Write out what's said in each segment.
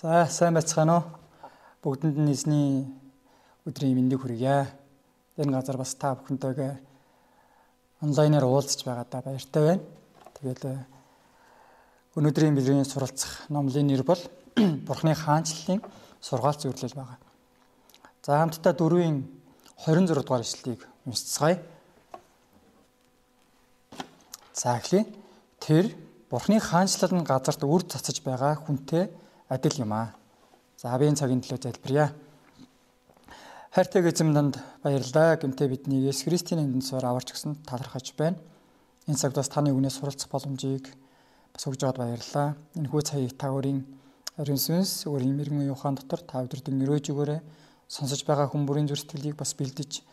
За сайн байцгаана уу? Бүгдэнд нь эзний өдрийн мэндийг хүргье. Энэ газар бас та бүхэнтэйгээ онлайнаар уулзч байгаадаа баяртай байна. Тэгээд э, өнөөдрийн бэлгийн суралцах номлын нэр бол Бурхны хаанчлалын сургаалт зөвлөл байгаа. За хамтдаа дөрвийн 26 дугаар ишлэлийг уншицгаая. За эхлэе. Тэр Бурхны хаанчлал нь газарт үр цацаж байгаа хүнтэй адил юм аа. За авийн цагийн төлөө залбирая. Хайртай эзэм данд баярлалаа. Гэмтээ бидний Есүс Христийн нэрээр суурь аварч гисэн талархаж байна. Энэ цагт бас таны үгнээс суралцах боломжийг бас өгж аваад баярлалаа. Энэ хүү цагийг та өөрийн ариун сүнс өөрийн мэрэгэн юухан дотор та өдрөдөн өрөөж өгөөрэй. Сонсож байгаа хүмүүрийн зүр сэтгэлийг бас бэлдэж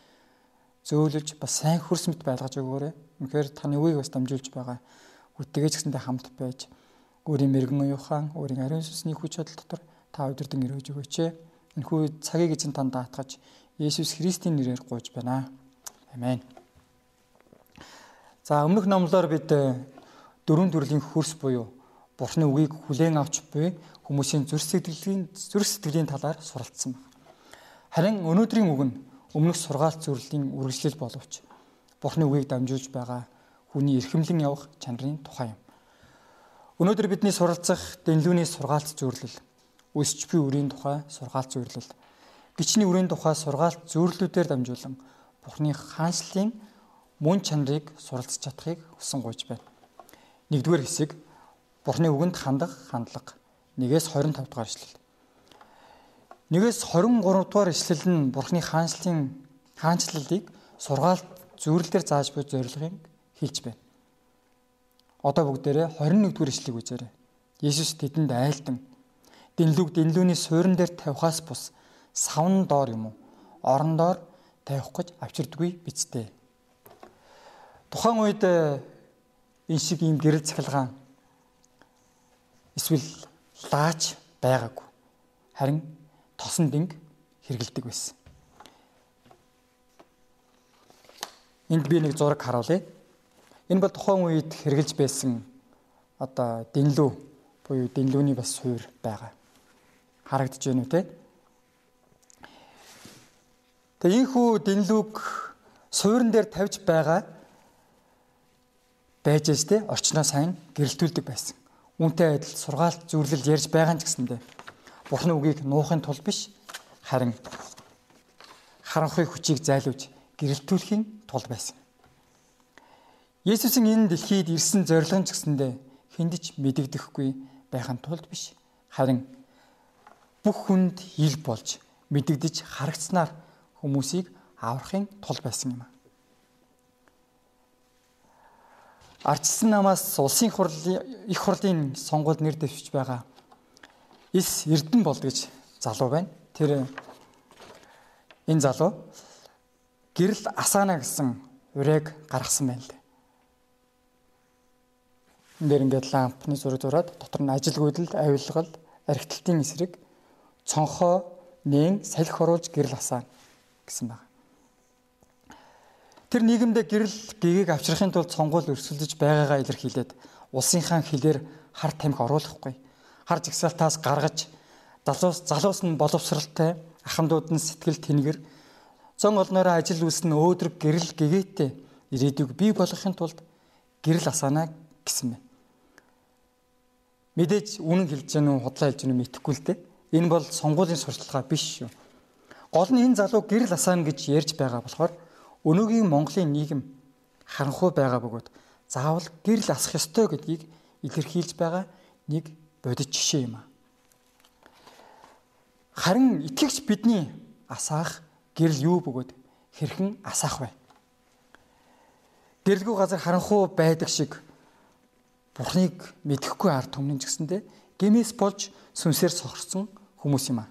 зөөлөж бас сайн хөрс мэт байлгаж өгөөрэй. Үнэхээр таны үгийг бас дамжуулж байгаа. Үтгэж гэсэндээ хамт байж өөрийн мэрэгэн уяахан, өөрийн ариун сүнсний хүч чадал дотор та өдөрдөн ирөөж өгөөч. Энэхүү цагийг эзэн танд даатгаж Есүс Христийн нэрээр гуйж байна. Амен. За өмнөх номлоор бид э, дөрвөн төрлийн хөрс буюу Бурхны үгийг хүлээн авч буй хүмүүсийн зүрх сэтгэлийн зүрх сэтгэлийн талаар суралцсан байна. Харин өнөөдрийн үг нь өмнөх сургаалт зөвлөлийн үргэлжлэл боловч Бурхны үгийг дамжуулж байгаа хүний эрхэмлэн явах чанарын тухай юм. Өнөөдөр бидний суралцах дэнлүүний сургаалт зөвлөл, өсч буй үрийн тухай сургаалт зөвлөл, гичний үрийн тухай сургаалт зөвлөлүүдээр дамжуулан Бурхны хаанчлалын мөн чанарыг суралцж чадахыг хүсэн гуйж байна. Нэгдүгээр хэсэг Бурхны үгэнд хандах хандлага. 1-ээс 25 дугаар ишлэл. 1-ээс 23 дугаар ишлэл нь Бурхны хаанчлалын хаанчлалыг сургаалт зөвлөлөөр зааж буй зорилгыг хэлж байна. Одоо бүгдээрээ 21-р эшлэгийг үзээрэй. Есүс тэдэнд айлдан дэнлүг дэнлүүний суурин дээр тавихаас бус савн доор юм уу? Орон доор тавих гэж авчирдгүй бицтэй. Тухайн үед э, энэ шиг ийм гэрэл цахилгаан эсвэл лаач байгаагүй. Харин тосон динг хэргэлдэг байсан. Энд би нэг зураг харуулъя. Энэ бол тухайн үед хэрглэж байсан одоо дэнлүү буюу дэнлүүний бас суур байгаа. Харагдаж байна уу те? Тэгээ ийхүү дэнлүүг суурин дээр тавьж байгаа байж штэ орчноо сайн гэрэлтүүлдэг байсан. Үүнтэй адил сургаалт зүрлэл ярьж байгаа ч гэсэндэ Бурхны үгийг нуухын тулд биш харин харанхуй хүчийг зайлуулж гэрэлтүүлэхийн тулд байсан. Есүсийн энэ дэлхийд ирсэн зорилго нь ч гэсэндээ хүндэж мэдэгдэхгүй байхын тулд биш. Харин бүх хүнд ил болж мэдэгдэж харагцсанаар хүмүүсийг аврахын тулд байсан юм. Ардчсан намаас улсын хурлын их хурлын сонгуульд нэр дэвшиж байгаа Ис Эрдэн болд гэж залуу байна. Тэр энэ залуу гэрэл асаана гэсэн урайг гаргасан байна л. Энд дээр ингээд лампны зураг зураад дотор нь ажил гүйдэл, авилгал, архитектийн эсрэг цонхоо нээн салхи оруулж гэрэл асаа гэсэн байна. Тэр нийгэмдээ гэрэл гэгийг авчрахын тулд сонгуул өрсөлдөж байгаагаа илэрхийлээд улсынхаа хилээр хар тамхи оруулахгүй. Хар жигсаалтаас гаргаж залуус залуус нь боловсралтай, ахмадууд нь сэтгэл тэнгэр зон олноороо ажил үйлснэ өөдрөг гэрэл гэгээтэй ирээдүйг бий болгохын тулд гэрэл асаана гэсэн байна. Мэдээж үнэн хэлж гэнэ үү, худлаа хэлж гэнэ үү мэдэхгүй л дээ. Энэ бол сонгуулийн сурталчилгаа биш шүү. Гол нь энэ залуу гэрэл асаана гэж ярьж байгаа болохоор өнөөгийн Монголын нийгэм харанхуй байгаа бөгөөд заавал гэрэл асах ёстой гэдгийг илэрхийлж байгаа нэг бодит жишээ юм аа. Харин итгэгч бидний асаах гэрэл юу бөгөөд хэрхэн асаах вэ? Гэрэлгүй газар харанхуй байдаг шиг Бурхныг мэдэхгүй ард түмнэн ч гэсэндэ гэмээс болж сүнсээр сохорсон хүмүүс юм аа.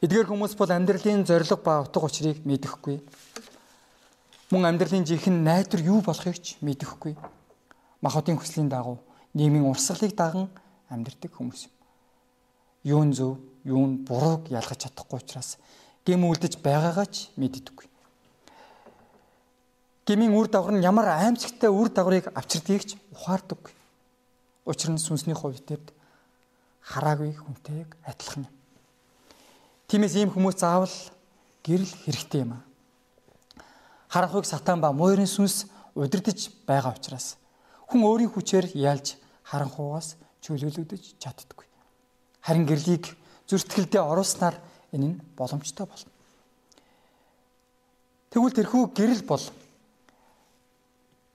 Эдгээр хүмүүс бол амьдралын зориг ба утга учирыг мэдэхгүй. Мөн амьдралын жинхэнэ найдвар юу болохыг ч мэдэхгүй. Махотын хүслийн дагуу нийгмийн урсгалыг даган амьдрдаг хүмүүс юм. Юу нь зөв, юу нь бурууг ялгаж чадахгүй учраас гэм үлдэж байгаагаа ч мэддэггүй. Гэмийн үр дагавар нь ямар аимшигтай үр дагаврыг авчирдгийг ч ухаардаггүй. Учир нь сүнсний хувь төвд хараагүй хүнтэйг адилхан юм. Тиймээс ийм хүмүүс заавал гэрэл хэрэгтэй юм аа. Харанхуйг сатан ба муурын сүнс удирдах байгаа учраас хүн өөрийн хүчээр ялж харанхуугаас чөлөөлөгдөж чаддаггүй. Харин гэрлийг зүртгэлдээ оруулснаар энэ нь боломжтой болно. Тэгвэл тэрхүү гэрэл бол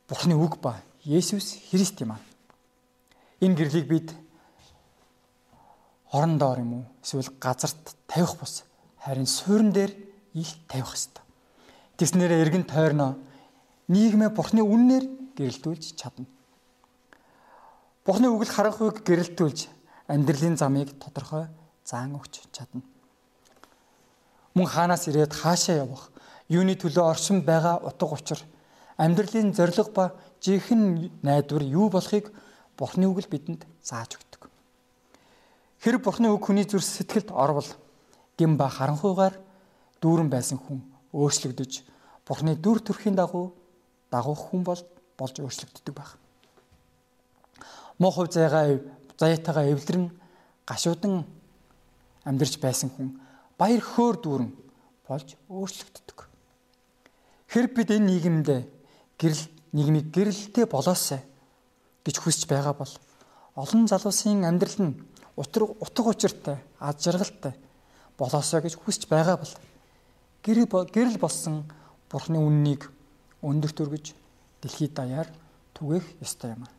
Бурхны үг ба Есүс Христ юм аа. Энэ гэрлийг бид орон доор юм уу эсвэл газарт тавих бус харин суурин дээр ил тавих ёстой. Тэснэрээ эргэн тойрноо нийгмээ Бурхны үннээр гэрэлтүүлж чадна. Бурхны үгэл харанхуйг гэрэлтүүлж амьдралын замыг тодорхой заан өгч чадна. Мөн хаанаас ирээд хаашаа явах, юуны төлөө оршин байгаа утга учир, амьдралын зориг ба жинхэнэ найдвар юу болохыг Бурхны үг л бидэнд зааж өгдөг. Хэрэг Бурхны үг хүний зүрх сэтгэлд орвол гин ба харанхуйгаар дүүрэн байсан хүн өөрчлөгдөж Бурхны дүр төрхийн дагуу дагуух хүн бол болж өөрчлөгддөг байх. Муу хувь зайгаа заяатайгаа эвлэрэн гашуудан амьдарч байсан хүн баяр хөөр дүүрэн болж өөрчлөгддөг. Хэрэг бид энэ нийгэмд гэрэл нийгмийг гэрэлтэй болоосай гэж хүсэж байгаа бол олон залуусын амьдрал нь утга учиртай, аз жаргалтай болоосой гэж хүсэж байгаа бол гэрэл гэрэл болсон Бурхны үннийг өндөр төргөж дэлхийд даяар түгээх ёстой юм.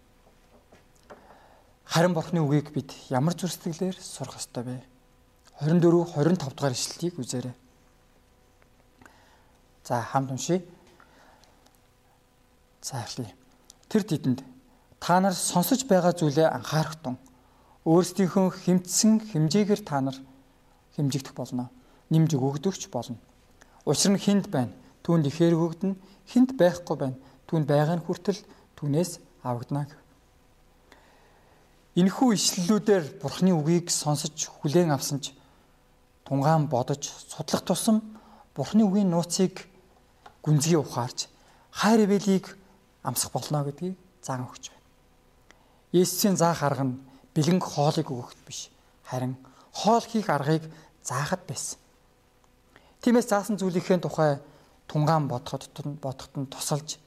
Харин Бурхны үгийг бид ямар зүр сэтгэлээр сурах ёстой вэ? 24 25 дугаар ишлэлийг үзээрэй. За хамт уншия. За эхлэе. Тэр тэдэнд та нар сонсож байгаа зүйлээ анхаарах тун өөрсдийнхөө хэмтсэн хэмжээгээр та нар хэмжигдэх болно. Нимж өгөгдөгч болно. Учир нь хинд байна. Түүнд ихээр өгөгдөн. Хинд байхгүй байна. Түүнд байгаа нь хүртэл түүнээс авагдана гэв. Энэхүү ишлэлүүдээр Бурхны үгийг сонсож хүлээн авсан ч тунгаан бодож судлах тусам Бурхны үгийн нууцыг гүнзгий ухаарч хайр ивэлийг амсах болно гэдгийг зан өгч байна. Есүсийн заах арга нь бэлэн хоолыг өгөхд биш. Харин хоол хийх аргыг заахад байсан. Тиймээс заасан зүйлийнхээ тухай тунгаан бодоход бодоход нь тусалж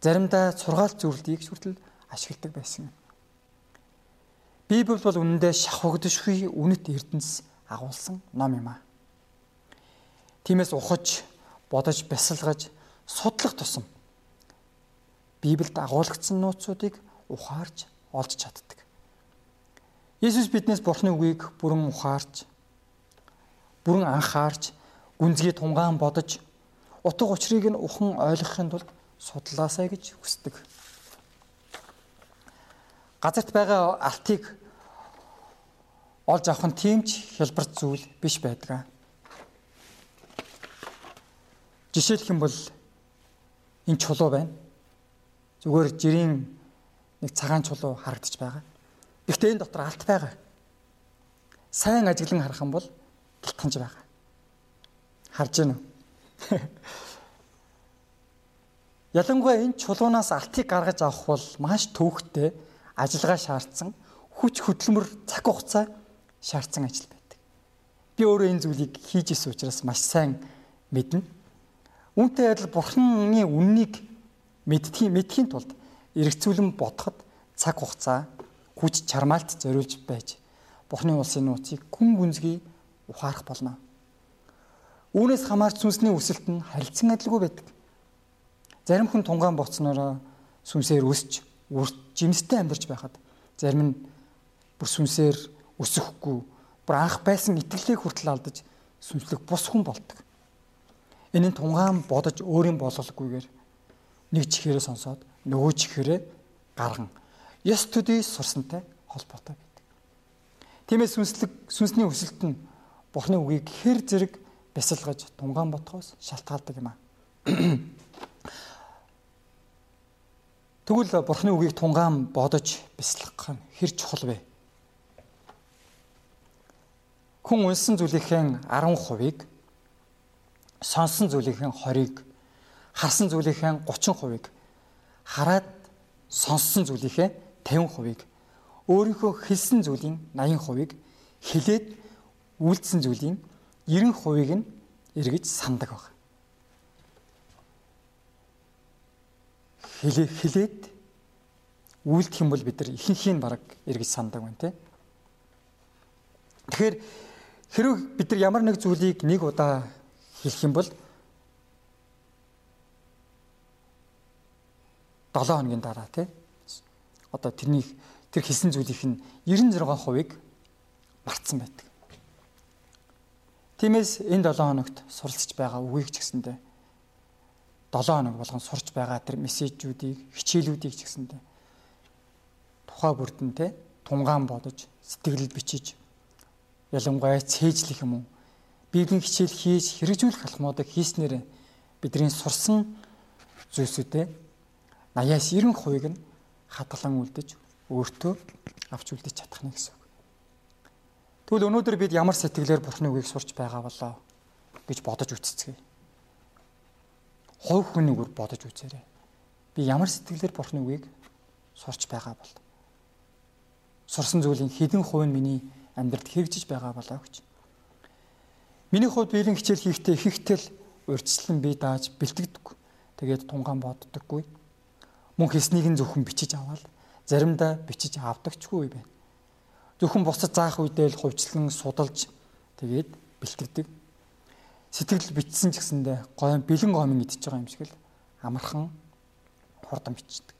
заримдаа сургаалт зүйлийг хүртэл ашигладаг байсан. Библи бол үнэндээ шахагдшгүй үнэт эрдэнэс агуулсан ном юм аа. Тиймээс ухаж, бодож, бясалгаж, судлах тусам Библиэд агуулгдсан нууцуудыг ухаарж олж чаддаг. Есүс биднээс Бурхны үгийг бүрэн ухаарч, бүрэн анхаарч, гүнзгий тунгаан бодож, утга учирыг нь ухан ойлгохын тулд судлаасай гэж хүсдэг. Газарт байгаа алтыг олж авах нь тийм ч хялбарт зүйл биш байдаг. Жишээлх юм бол энэ чулуу байна. Зүгээр жирийн нэг цагаан чулуу харагдаж байгаа. Гэхдээ энэ дотор алт байгаа. Сайн ажиглан харах юм бол гэлтганж байгаа. Харж байна уу? Ялангуяа энэ чулуунаас алтыг гаргаж авах бол маш төвөгтэй ажиллагаа шаардсан хүч хөдөлмөр цаг хугацаа шаардсан ажил байдаг. Би өөрөө энэ зүйлийг хийж исэн учраас маш сайн мэднэ. Үүнтэй адил бурхны үннийг мэдтгийн мэдхийн тулд эргцүүлэн бодоход цаг хугацаа хүч чармаалт зориулж байж бурхны улсын нууцыг күн гүнзгий ухаарах болно. Үүнээс хамаарч сүнсний өсөлт нь харилцан адилгүй байдаг. Зарим хүн тунгаан боцноороо сүнсээр өсч үрт жимстэй амьдарч байхад зарим нь бүр сүнсээр өсөхгүй бүр анх байсан итгэлийг хүртэл алдаж сүнслэг бус хүн болдог. Энэ нь тунгаан бодож өөрийн бололгүйгээр нэг чихээрээ сонсоод нөгөө чихээрээ гарган ёс төдий сурсантай холбоотой байдаг. Тиймээс сүнслэг сүнсний өсөлт нь Бурхны үгийг хэр зэрэг бясалгаж тунгаан ботхоос шалтгаалдаг юм аа. Тэгвэл Бурхны үгийг тунгаан бодож бясалгах нь хэр чухал вэ? хүн унсан зүйлийнхээ 10%-ийг сонсон зүйлийнхээ 20-ыг харсан зүйлийнхээ 30%-ийг хараад сонссон зүйлийнхээ 50%-ийг өөрийнхөө хэлсэн зүйлийн 80%-ийг хэлээд үйлдсэн зүйлийн 90%ийг нь эргэж сандаг баг. Хэлээ хэлээд үйлдэх юм бол бид нар ихэнхийг баг эргэж сандаг байна те. Тэгэхээр хэрвээ бид нар ямар нэг зүйлийг нэг удаа хэлэх юм бол 7 хоногийн дараа тий одоо тэрний тэр хэлсэн зүйлийнх нь 96%-ыг мартсан байдаг. Тиймээс энэ 7 хоногт суралцж байгаа үгийг ч гэсэндээ 7 хоног болгон сурч байгаа тэр мессежүүдийг, хичээлүүдийг ч гэсэндээ тухай бүрдэн те тунгаан бодож, сэтгэлд бичиж ялангуяа цээжлэх юм уу? Библийн хичээл хийж хэрэгжүүлэх алхмуудыг хийснээр бидний сурсан зүйлсүүдээ 80-аас 90% нь хадгалан үлдэж өөртөө авч үлдэж чадах нь гэсэн үг. Тэгвэл өнөөдөр бид ямар сэтгэлээр Бурхны үгийг сурч байгаа болоо гэж бодож үтцгээе. Хов хүн үгээр бодож үзээрэй. Би ямар сэтгэлээр Бурхны үгийг сурч байгаа бол сурсан зүйлийн хэдэн хувь нь миний амьдралд хэрэгжиж байгаа болоо гэж. Миний хувьд биеийн хичээл хийхдээ ихэнхдээ л урьдчилан би дааж бэлтгэдэггүй. Тэгээд тунгаан боддоггүй. Мөн хийснийг нь зөвхөн бичиж аваад заримдаа бичиж авдагчгүй байна. Зөвхөн бусад заах үедээ л хувьчлан судалж тэгээд бэлтгэдэг. Сэтгэл бичсэн ч гэсэндээ гойн бэлэн гомын идчихэж байгаа юм шиг л амархан хурдан бичдэг.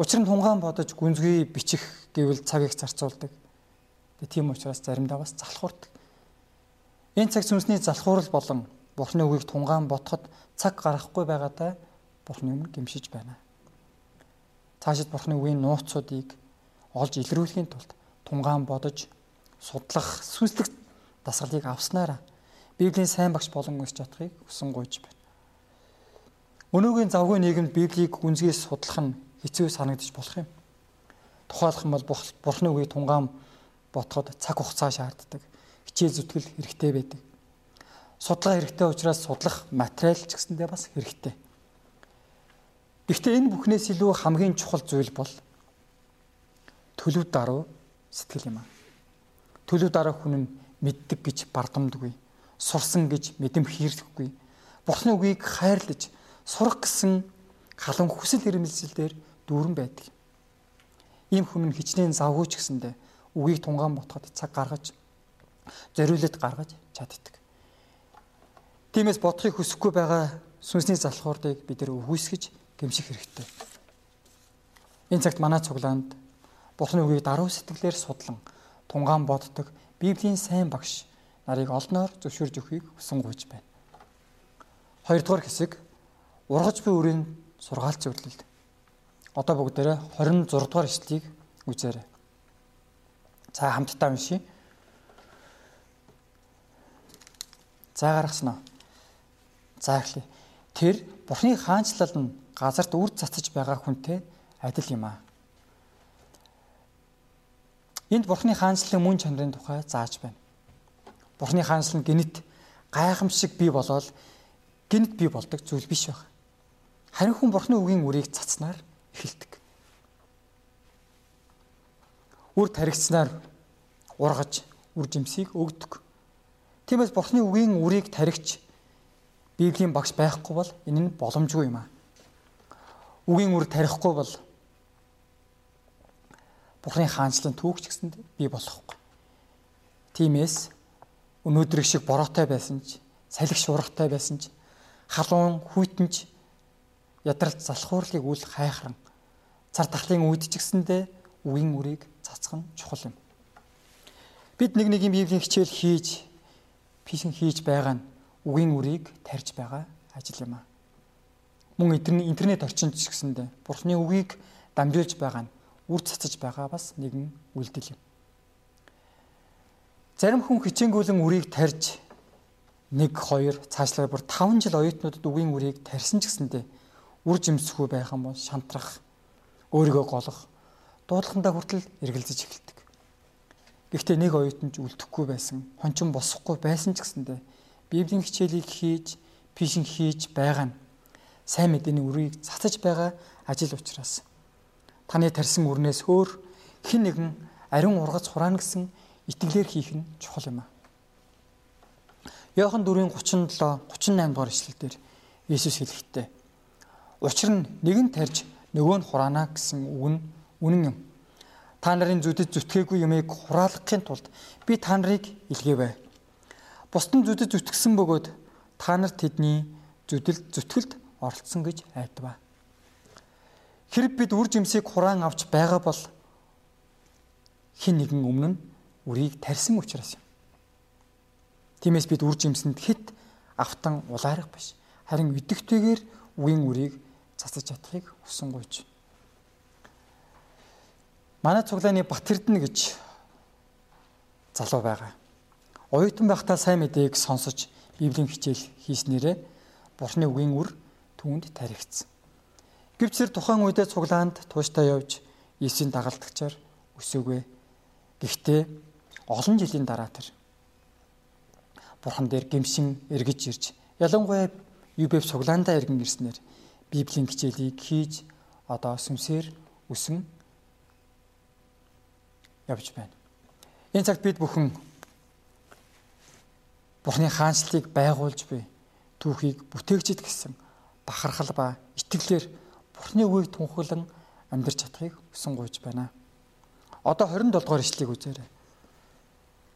Учир нь тунгаан бодож гүнзгий бичих гэвэл цагийг зарцуулдаг. Тийм учраас заримдаа бас залхуурдаг. Энэ цаг сүнсний залхуурал болон Бурхны үгийг тунгаан ботход цаг гаргахгүй байгаадаа Бурхны өмнө гимшиж байна цаашид бурхны үеийн нууцуудыг олж илрүүлэхийн тулд тунгаан бодож судлах сүнслэг дасгалыг авснараа Библийн сайн багш болон өсч чадахыг хүсэн гуйж байна. Өнөөгийн завгүй нийгэмд Библийг гүнзгийс судлах нь хэцүү санагдаж болох юм. Тухайлх юм бол Бурхны үгийг тунгаан ботход цаг хугацаа шаарддаг. Хичээл зүтгэл хэрэгтэй байдаг. Судлаа хэрэгтэй учраас судлах материал ч гэсэндээ бас хэрэгтэй. Гэхдээ энэ бүхнээс илүү хамгийн чухал зүйл бол төлөв даруй сэтгэл юм аа. Төлөв даруй хүн нь мэддэг гэж бардамдаггүй. Сурсан гэж мэдэм хийрдэхгүй. Бурхны үгийг хайрлаж сурах гэсэн халан хүсэл эрмэлзэлээр дүүрэн байдаг. Ийм хүн нь хичнээн завгүй ч гэсэндэ үгийг тунгаан ботход цаг гаргаж зориулт гаргаж чаддаг. Тиймээс бодохыг хүсэхгүй байгаа сүнсний залхуурдыг бид нэр үгүйсгэж гэмших хэрэгтэй. Энэ цагт манай цуглаанд Бурхны үгийг даруй сэтгэлээр судлан тунгаан боддог Библийн сайн багш нарыг олноор зөвшөөрж өгөхийг хүсэн гуйж байна. Хоёрдугаар хэсэг ургаж буй үрийн сургаалт зөвлөлд. Одоо бүгдээрээ 26 дугаар эшлэлийг үзээрэй. За хамтдаа уншийе. За гаргасан уу? За эхлэе. Тэр Бурхны хаанчлал нь газарт үр цацаж байгаа хүнтэй адил юм аа. Энд Бурхны хаанчлалын мөн чанарын тухай зааж байна. Бурхны хаанчлал нь гинт гайхамшиг бий болоод гинт бий болдог зүйл биш байна. Харин хүн Бурхны үгийн үрийг цацнаар эхэлдэг. Үр таригцнаар ургаж үр жимсийг өгдөг. Тиймээс Бурхны үгийн үрийг таригч Библийн багш байхгүй бол энэ нь боломжгүй юм аа үгийн үр тарихгүй бол Бурхны хаанчлалын түүхч гэсэнд би болохгүй. Тиймээс өнөөдрийг шиг бороотой байсан ч, салхи шуургатай байсан ч, халуун хүйтэнч ядралт залхуурлыг үл хайхран цар тахлын үед ч гэсэндээ үгийн үрийг цацгах нь чухал юм. Бид нэг нэг юм библийн хичээл хийж, пишин хийж байгаа нь үгийн үрийг тарьж байгаа ажил юм аа мөн интернет орчинд ч гэсэндээ Бурхны үгийг дамжуулж байгаа нь үр цацаж байгаа бас нэгэн үйлдэл юм. Зарим хүн хичээнгүйлэн үрийг тарьж 1 2 цаашлаад бүр 5 жил оюутнуудад үгийн үрийг тарьсан ч гэсэндээ үр жимсэхгүй байх юм бол шантрах, өөрийгөө голох, дуудлагандаа хүртэл эргэлзэж эхэлдэг. Гэхдээ нэг оюутанч үлдэхгүй байсан, хончин босохгүй байсан ч гэсэндээ Библийн хичээлийг хийж, пишин хийж байгаа нь сайн мэдээний үрийг цацаж байгаа ажил учраас таны тарьсан үрнээс өөр хэн нэгэн ариун ургац хураана гэсэн итгэлээр хийх нь чухал юм аа. Йохан 4:37 38 дугаар ишлэлдэр Иесус хэлэхдээ учир нь нэгэн тарж нөгөө нь хураана гэсэн үг нь үнэн юм. Та нарын зүдэд зүтгээгүй юмыг хураалгахын тулд би та нарыг илгээвэ. Бусдын зүдэд зүтгэсэн бөгөөд та нар тэдний зүдэл зүтгэлд оролцсон гэж айдваа. Хэрэг бид үр жимсийг хураан авч байгаа бол хин нэгэн өмнө үрийг тарьсан учраас юм. Тиймээс бид үр жимсэнд хит автан улаарах биш. Харин өдөгтэйгээр үгийн үрийг цацаж чадахыг хүсэнгуйч. Манай цуглааны Батэрдэн гэж залуу байгаа. Оюутан байхдаа сайн мэдээг сонсож Библийн хичээл хийснээрээ Бурхны үгийн үр түүнд таригдсан. Гэвч тэр тухайн үедээ цуглаанд тууштай явж Иесийн дагалдагчаар өсөөгөө. Гэхдээ олон жилийн дараа тэр бурхан дээр гимшин эргэж ирж ялангуяа UBF цуглаандаа иргэн ирснээр Библийн хичээлийг хийж одоо сүмсээр өсөн явж байна. Энэ цагт бид бүхэн Бурхны хаанчлалыг байгуулж буй түүхийг бүтээгчд гэсэн бахархал ба итгэлээр Бурхны үгийг тунхаглан амьдрч чадахыг хүсэн гуйж байна. Одоо 27 дугаар ишлэгийг үзээрэй.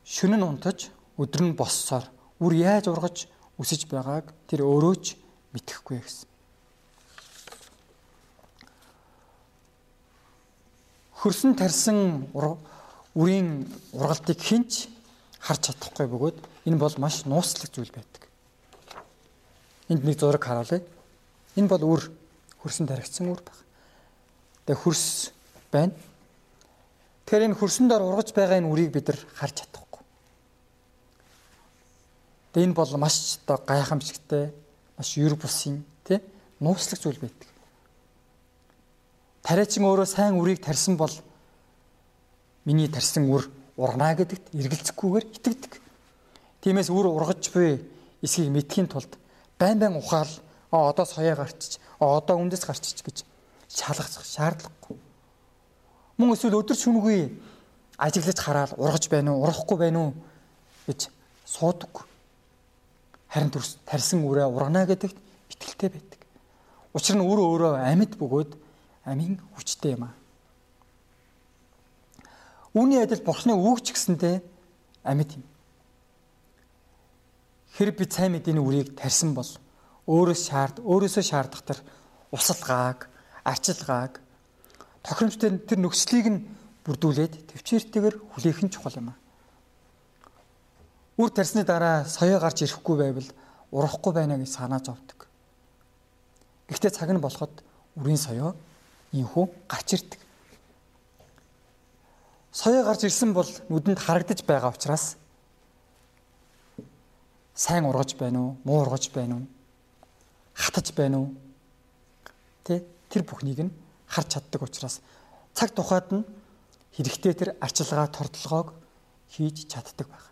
Шүн нь унтаж өдөр нь боссоор үр яаж ургаж үсэж байгааг тэр өөрөө ч мэдэхгүй гэсэн. Хөрсөн тарсан үрийн ургалтыг хинч харж чадахгүй бөгөөд энэ бол маш нууцлаг зүйл байдаг. Энд нэг зураг харуулъя. Энэ бол үр хөрсөн таригдсан үр баг. Тэгээ хөрс байна. Тэгэхээр энэ хөрсөн дор ургаж байгаа энэ үрийг бид нар харж чадах Тэгээ энэ бол маш оо гайхамшигтай, маш юр бусын тий нууцлаг зүйл байдаг. Тариачин өөрөө сайн үрийг тарьсан бол миний тарьсан үр ургана гэдэгт эргэлзэхгүйгээр итгэдэг. Тиймээс үр ургаж буй эсхийг мэдхийн тулд байн байн ухаал одоо соёо гарчиж одоо үндэс гарчиж гэж шалгах шаардлагагүй. Мөн эсвэл өдөр шүнгүй ажиглаж хараад ургаж байна уу, урахгүй байна уу гэж суудаг. Харин төрс тарьсан үрээ ургана гэдэгт итгэлтэй байдаг. Учир нь үр өөрөө амьд бөгөөд амийн хүчтэй юм аа. Үүний адил Бурхны үг ч гэсэндээ амьд юм. Хэрэг бид сайн мэдээний үрийг тарьсан бол өөрөөс шаард өөрөөсөө шаардах тэр усалгааг, арчилгааг тохиромжтой тэр нөхцөлийг нь бүрдүүлээд төвчээртэйгээр хүлээх нь чухал юм аа. Үр тарсны дараа соёо гарч ирэхгүй байвал урахгүй байна гэж санаа зовдөг. Гэхдээ цаг нь болоход үрийн соёо инхүү гарч ирдэг. Соёо гарч ирсэн бол нүдэнд харагдаж байгаа учраас сайн ургаж байна уу, муу ургаж байна уу, хатаж байна уу? Тэ тэр бүхнийг нь харж чаддаг учраас цаг тухайд нь хэрэгтэй тэр арчилгаа тордлогоог хийж чаддаг байна.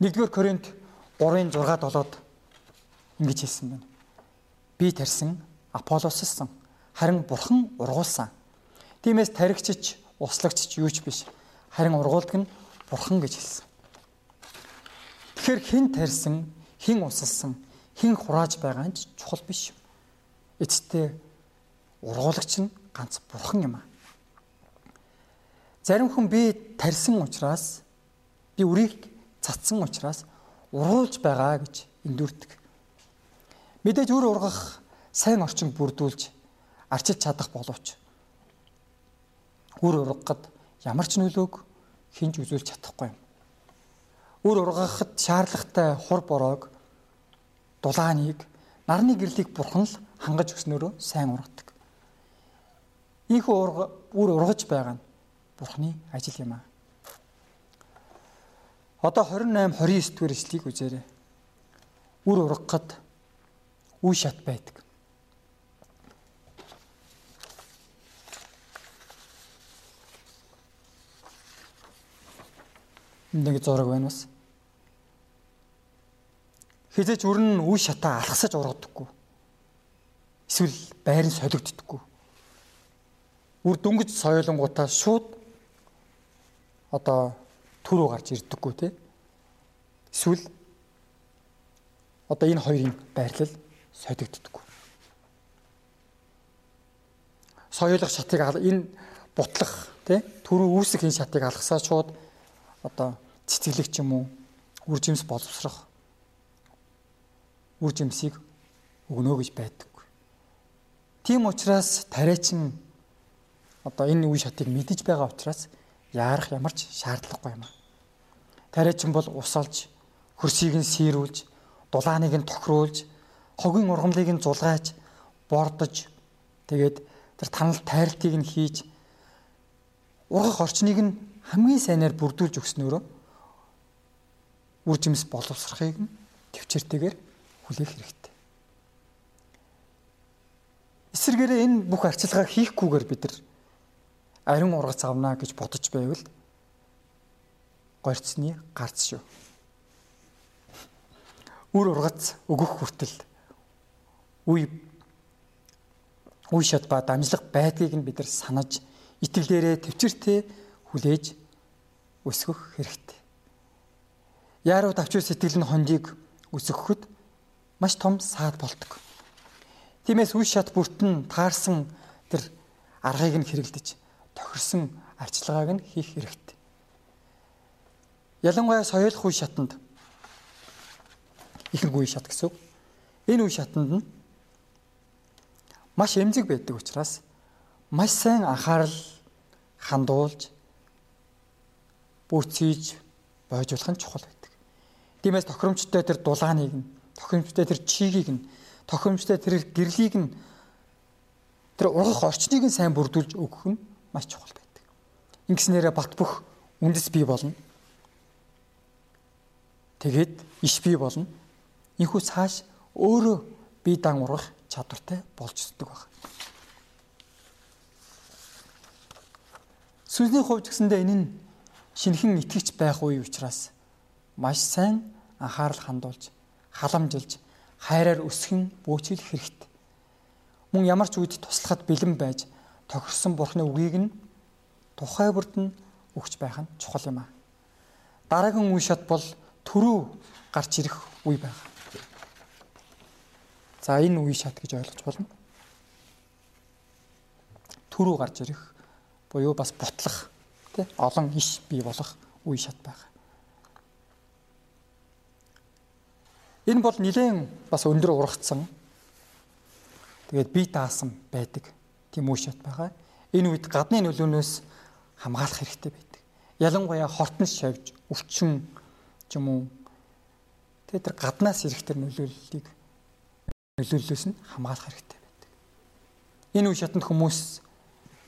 1-р Коринт 3-ын 6 7-д ингэж хэлсэн байна. Би тарьсан, Аполлоссан, харин Бурхан ургуулсан. Тиймээс таригчч, услагчч юу ч биш. Харин ургуулдаг нь Бурхан гэж хэлсэн. Тэгэхээр хэн тарьсан, хэн усалсан, хэн хурааж байгаа нь чухал биш юм. Эцэстээ ургуулагч нь ганц Бурхан юм аа. Зарим хүн би тарьсан учраас би үрийг цацсан учраас уруулж байгаа гэж эндүрдэг. Мэдээж үр ургах сайн орчин бүрдүүлж арчиж чадах боловч үр ургахад ямар ч нөлөөг хинж үзүүлж чадахгүй юм. Үр ургахад шаардлагатай хур бороог дулааныг нарны гэрлийг бурхан л хангаж өгснөөрөө сайн ургадаг. Ийхүү үр ургаж байгаа нь бурханы ажил юм аа. Одоо 28 29 дэх эшлэгийг үзээрэй. Үр ургахад үе шат байдаг. нэг зураг байна бас. Хизээч өрн нь үе шатаа алхасаж ургадаггүй. Эсвэл байрын солигддоггүй. үр дөнгөж соёолонгуудаа шууд одоо төрөө гарч ирдэггүй те. Эсвэл одоо энэ хоёрын байрлал содигддаггүй. Соёлох шатыг энэ бутлах тий төрөө үүсэх энэ шатыг алгасаа шууд одоо цэцгэлэг ч юм уу үр жимс боловсрох үр жимсийг өгнө гэж байдаг. Тийм учраас тариачин одоо энэ үе шатыг мэдэж байгаа учраас яарах ямар ч шаардлагагүй юм аа. Тариачин бол ус олж, хөрсийг нь сийрүүлж, дулааныг нь тохируулж, хогийн ургамлыг нь зулгайж, бордож тэгээд тэр танал тайралтыг нь хийж ургах орчныг нь хамгийн сайнаар бүрдүүлж өгснөөрөө үр жимс боловсрохыг нь төвчээртэйгээр хүлээх хэрэгтэй. Эсвэргээрээ энэ бүх арчилгааг хийхгүйгээр бид нар ариун ургац авна гэж бодож байвал горцны гарц шүү үр ургац өгөх хүртэл үе үе шат ба дамжлах байдгийг нь бид нар санаж итгэлээрээ төвчөртэй хүлээж өсгөх хэрэгтэй. Яаруу давчуу сэтгэл нь хондийг өсгөхөд маш том саад болдог. Тиймээс үе шат бүртэн таарсан тэр аргыг нь хэрэглэж тохирсон арчилгааг нь хийх хэрэгтэй. Ялангуяа соёлох үе шатанд ихэнх үе шат гэсэн. Энэ үе шатанд нь маш эмзэг байдаг учраас маш сайн анхаарал хандуулж бүрцээж бойжуулах нь чухал байдаг. Тиймээс тохиромжтой тэр дулааныг нь, тохиромжтой тэр чигийг нь, тохиромжтой тэр гэрлийг нь тэр ургах орчныг нь сайн бүрдүүлж өгөх нь маш чухал байдаг. Ингэснээрээ бат бөх үндэс бий болно. Тэгээд иш бий болно Инхүү цааш өөрөө бие дан ургах чадвартай болж өсдөг баг. Сүнсний хувьд гэсэндээ энэ нь шинхэн итгэж байх үе учраас маш сайн анхаарал хандуулж, халамжилж, хайраар өсгөн бөөцөл хэрэгтэй. Мөн ямар ч үед туслахад бэлэн байж тохирсон бурхны үгийг нь тухай бүрд нь өгч байх нь чухал юм аа. Дараагийн үе шат бол төрөө гарч ирэх үе байна. За энэ үе шат гэж ойлгож болно. Төрөө гарч ирэх буюу бас бутлах тий олон иш бий болох үе шат байгаа. Энэ бол нэлээд бас өндөр ургацсан тэгээд бие даасан байдаг тийм үе шат байгаа. Энэ үед гадны нөлөөнөөс хамгаалах хэрэгтэй байдаг. Ялангуяа хортон шавж, өвчин ч юм уу тэгээд тэр гаднаас ирэх тэр нөлөөллийг нөлөөллөөс нь хамгаалах хэрэгтэй байдаг. Энэ үе шатанд хүмүүс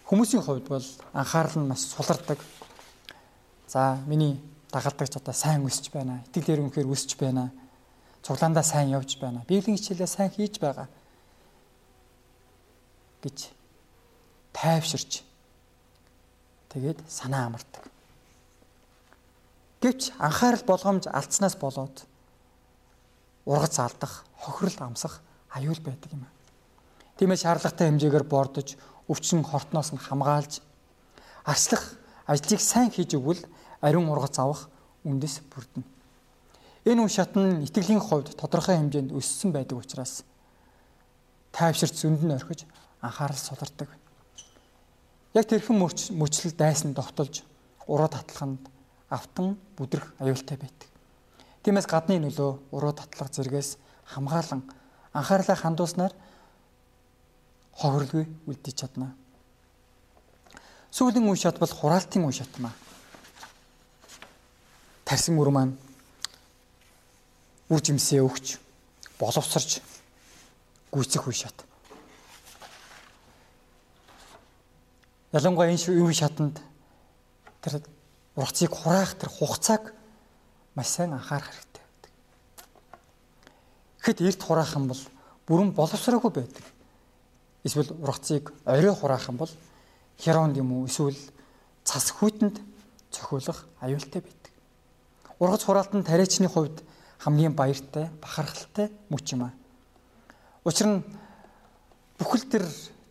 хүмүүсийн хувьд бол анхаарал нь маш сулардаг. За миний дагалдагч одоо сайн өсөж байна. Итгэлээр үнэхээр өсөж байна. Цуглаандаа сайн явж байна. Библийн хичээлээ сайн хийж байгаа гэж тайвширч тэгээд санаа амардаг. Гэвч анхаарал болгоомж алдснаас болоод ургац алдах, хохирол амсах аюул байдаг юм. Тиймээс шаардлагатай хэмжээгээр бордож, өвчин хортноос нь хамгаалж арслах ажлыг сайн хийж өгвөл ариун ургац авах үндэс бүрдэнэ. Энэ үе шат нь итгэлийн хувьд тодорхой хэмжээнд өссөн байдаг учраас тайвширч зөнд нь орхиж анхаарал сулардаг. Яг тэрхэн мөчлөл дайсан довтолж уруу татлаханд автан бүдрэх аюултай байдаг. Тиймээс гадны нөлөө уруу татлах зэргээс хамгаалan анхаарлаа хандуулснаар хохирлгүй үлдэж чадна. Сүүлийн үе шат бол хураалтын үе шат маа. Тарсан мөр маань үр жимсээ өгч боловсрч гүйцэх үе шат. Ялангуяа энэ үе шатанд тэр ургацыг хураах тэр хугацааг маш сайн анхаарах хэрэгтэй. Тэгэхэд эрт хураах юм бол бүрэн боловсроогүй байдаг. Эсвэл ургацыг орой хураах юм бол херонд юм уу эсвэл цас хүйтэнд цохиулах аюултай байдаг. Ургац хураалтын тариачны хувьд хамгийн баяртай, бахархалтай мөч юм аа. Учир нь бүхэл тэр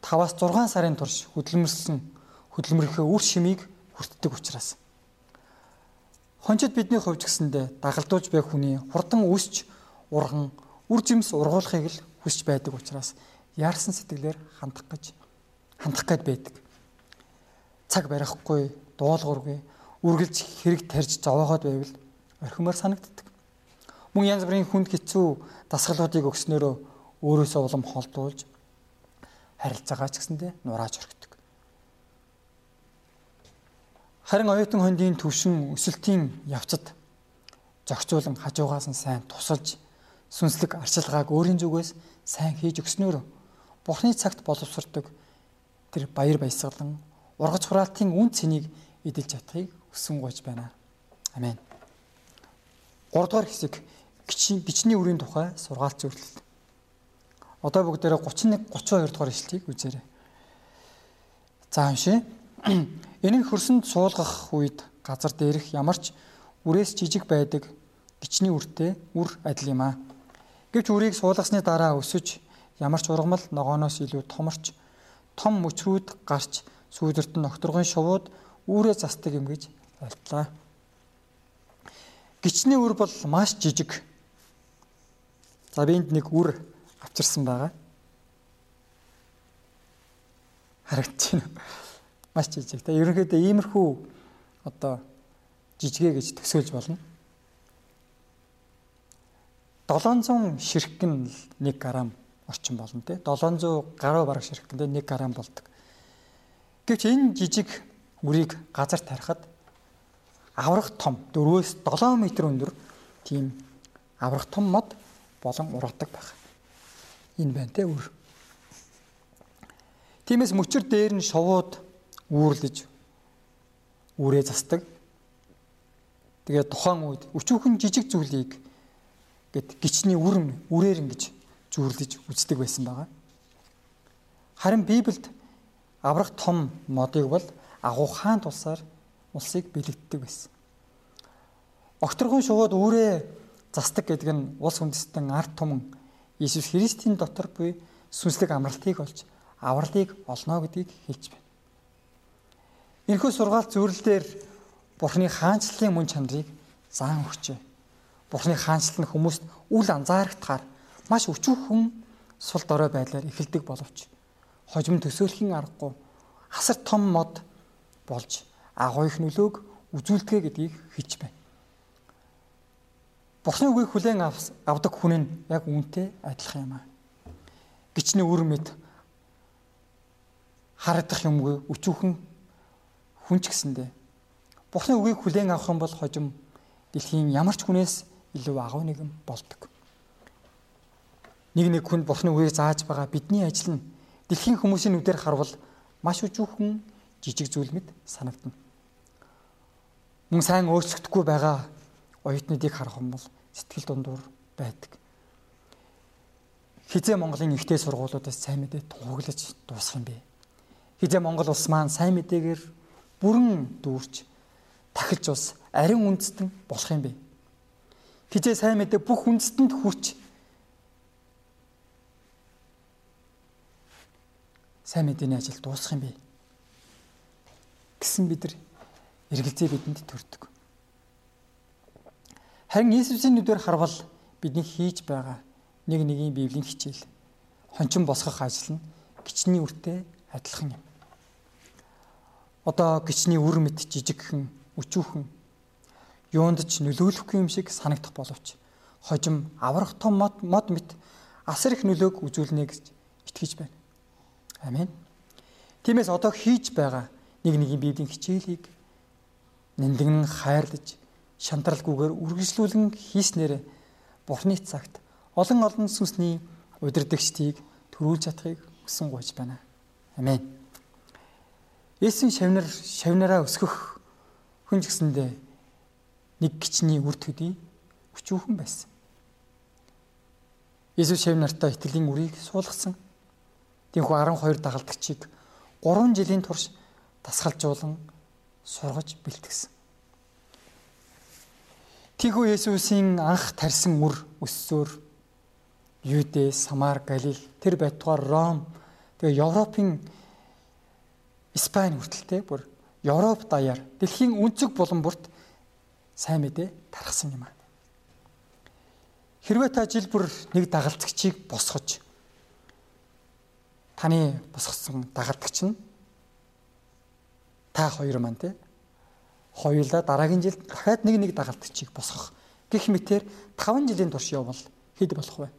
5-аас 6 сарын турш хөдөлмөрлсөн хөдөлмөрийнхөө үр шимийг хүртдэг учраас хончид бидний хувьд гэсэндэ дагалдуулж байх хүний хурдан өсч урган үр жимс ургуулахыг л хүсч байдаг учраас яарсан сэтгэлээр хандах гэж хандах гээд байдаг. Цаг барихгүй, дуулуургүй, үргэлж хэрэг тарьж зовоогоод байвал орхимоор санагддаг. Мөн янз бүрийн хүнд хэцүү дасгалуудыг өгснөөрөө өөрөөсөө улам холдуулж харилцаагаа ч гэсэндээ нурааж орхидог. Харин оюутан хондын төвшин өсөлтийн явцад зохицуулан хажуугаас нь сайн тусалж сүнслэг арчилгааг өөрийн зүгээс сайн хийж өгснөөр Бурхны цагт боловсрдог тэр баяр баясгалан ургац хураалтын үн цэнийг эдэлж чадахыг хүсэн гойж байна. Амен. 3 дугаар хэсэг гичний үрийн тухай сургаалт зөвлөлт. Одоо бүгдээрээ 31 32 дугаар ишлэлийг үзээрэй. За уншия. Нь хөрсөнд суулгах үед газар дээрх ямарч үрээс жижиг байдаг гичний үртэй үр адил юм аа. Гэвч үрийг суулгасны дараа өсөж ямар ч ургамал ногооноос илүү томорч том мөчрүүд гарч сүүдэрт нь окторгын шувууд үүрээ застдаг юм гэж ойлтлаа. Гичний үр бол маш жижиг. За би энд нэг үр авчирсан байгаа. Харагдаж байна. Маш жижиг. Та ерөнхийдөө иймэрхүү одоо жижигэ гэж төсөөлж болно. 700 ширхгэн 1 грамм орчим болно те 700 гаруй бараг ширхгэндээ 1 грамм болдог. Гэвч энэ жижиг үрийг газар тарихад аврах том 4-өөс 7 м өндөр тийм аврах том мод болон ургадаг байх. Энэ байна те үр. Тиймээс мөчөр дээр нь шовууд үүрлэж үрээ застдаг. Тэгээд тухайн үед өчүүхэн жижиг зүйлийг гэд гичний үрм үрээр ингэж зүүрлэж үздэг байсан байгаа. Харин Библиэд аврах том модыг бол агуу хаан тулсаар улсыг бэлэгддэг байсан. Окторгон шувууд үүрээ застдаг гэдэг нь улс үндэстэн ард түмэн Иесус Христийн дотор буй сүнслэг амралтыг олж авралыг олно гэдгийг хэлж байна. Энэхүү сургаалт зөвлөлдөр Бурхны хаанчлалын мөн чанарыг заан өгчээ. Бурхны хаанчлал нь хүмүүст үл анзаарахтаар маш өчүүхэн сул дорой байдлаар эхэлдэг боловч хожим төсөөлхийн аргагүй асар том мод болж агуу их нөлөөг үзүүлдэг гэдгийг хэлж байна. Бурхны үгийг хүлээн авдаг хүн нь яг үүнтэй адилхан юм аа. Гичний үр мэд харагдах юмгүй өчүүхэн хүн ч гэсэндээ Бурхны үгийг хүлээн авах юм бол хожим дэлхийн ямар ч хүнээс илүү агуу нэгэн болдог нэг нэг хүнд бурхны үгийг зааж байгаа бидний ажил нь дэлхийн хүмүүсийн нүдээр харвал маш өжүүхэн жижиг зүйл мэт санагдана. Мөн сайн өөрчлөгдөхгүй байгаа оюутнуудыг харах юм бол сэтгэл дундуур байдаг. Хизээ Монголын ихтэй сургуулиудаас сайн мэдээ тууглаж дуусах юм бэ? Хизээ Монгол улс маань сайн мэдээгээр бүрэн дүүрч тахилж ус ариун үндэстэн болох юм бэ? Хизээ сайн мэдээ бүх үндэстэнд хүрч сайн мэдээний ажил дуусах юм бэ? гэсэн бид нар эргэлзээ бидэнд төрдөг. Харин Иесусийн нүдээр харвал бидний хийж байгаа нэг нэгийн библийн хичээл хончин босгох ажил нь гичний үртэй адилхан юм. Одоо гичний үр мэт жижигхэн өчүүхэн юунд ч нөлөөлөхгүй юм шиг санагдах боловч хожим аврах том мод мод мэт асар их нөлөөг үзүүлнэ гэж итгэж байна. Амен. Тиймээс одоо хийж байгаа нэг нэгin библийн хичээлийг нэндгэн хайрлаж шантралгүйгээр үргэлжлүүлэн хийснээр Бурхны цагт олон олон сүнсний удирдагчдыг төрүүлж чадахыг хүсэн гуйж байна. Амен. Есүс шавнар шавнараа өсгөх хүн гэсэндээ нэг гिचний үр төдий өчүүхэн байсан. Есүс шавнартаа итгэлийн үрийг суулгасан Тинхүү 12 дагалдагчийг 3 жилийн турш тасгалжуулан сургаж бэлтгэсэн. Тихүү Есүсийн анх тарьсан үр өссөөр Юдэ, Самар, Галил тэр байтугаар Ром Тэгээ Европын Испани хүртэлтэй бүр Европ даяар дэлхийн өнцөг булан бүрт сайн мэдээ тархсан юм аа. Хэрвээ та жил бүр нэг дагалдагчийг босгож таны босгосон дагалдагч нь та хоёр маань те хоёулаа дараагийн жилд дахиад нэг нэг дагалдагчийг босгох гэх мэтэр 5 жилийн турш явбал хэд болох вэ?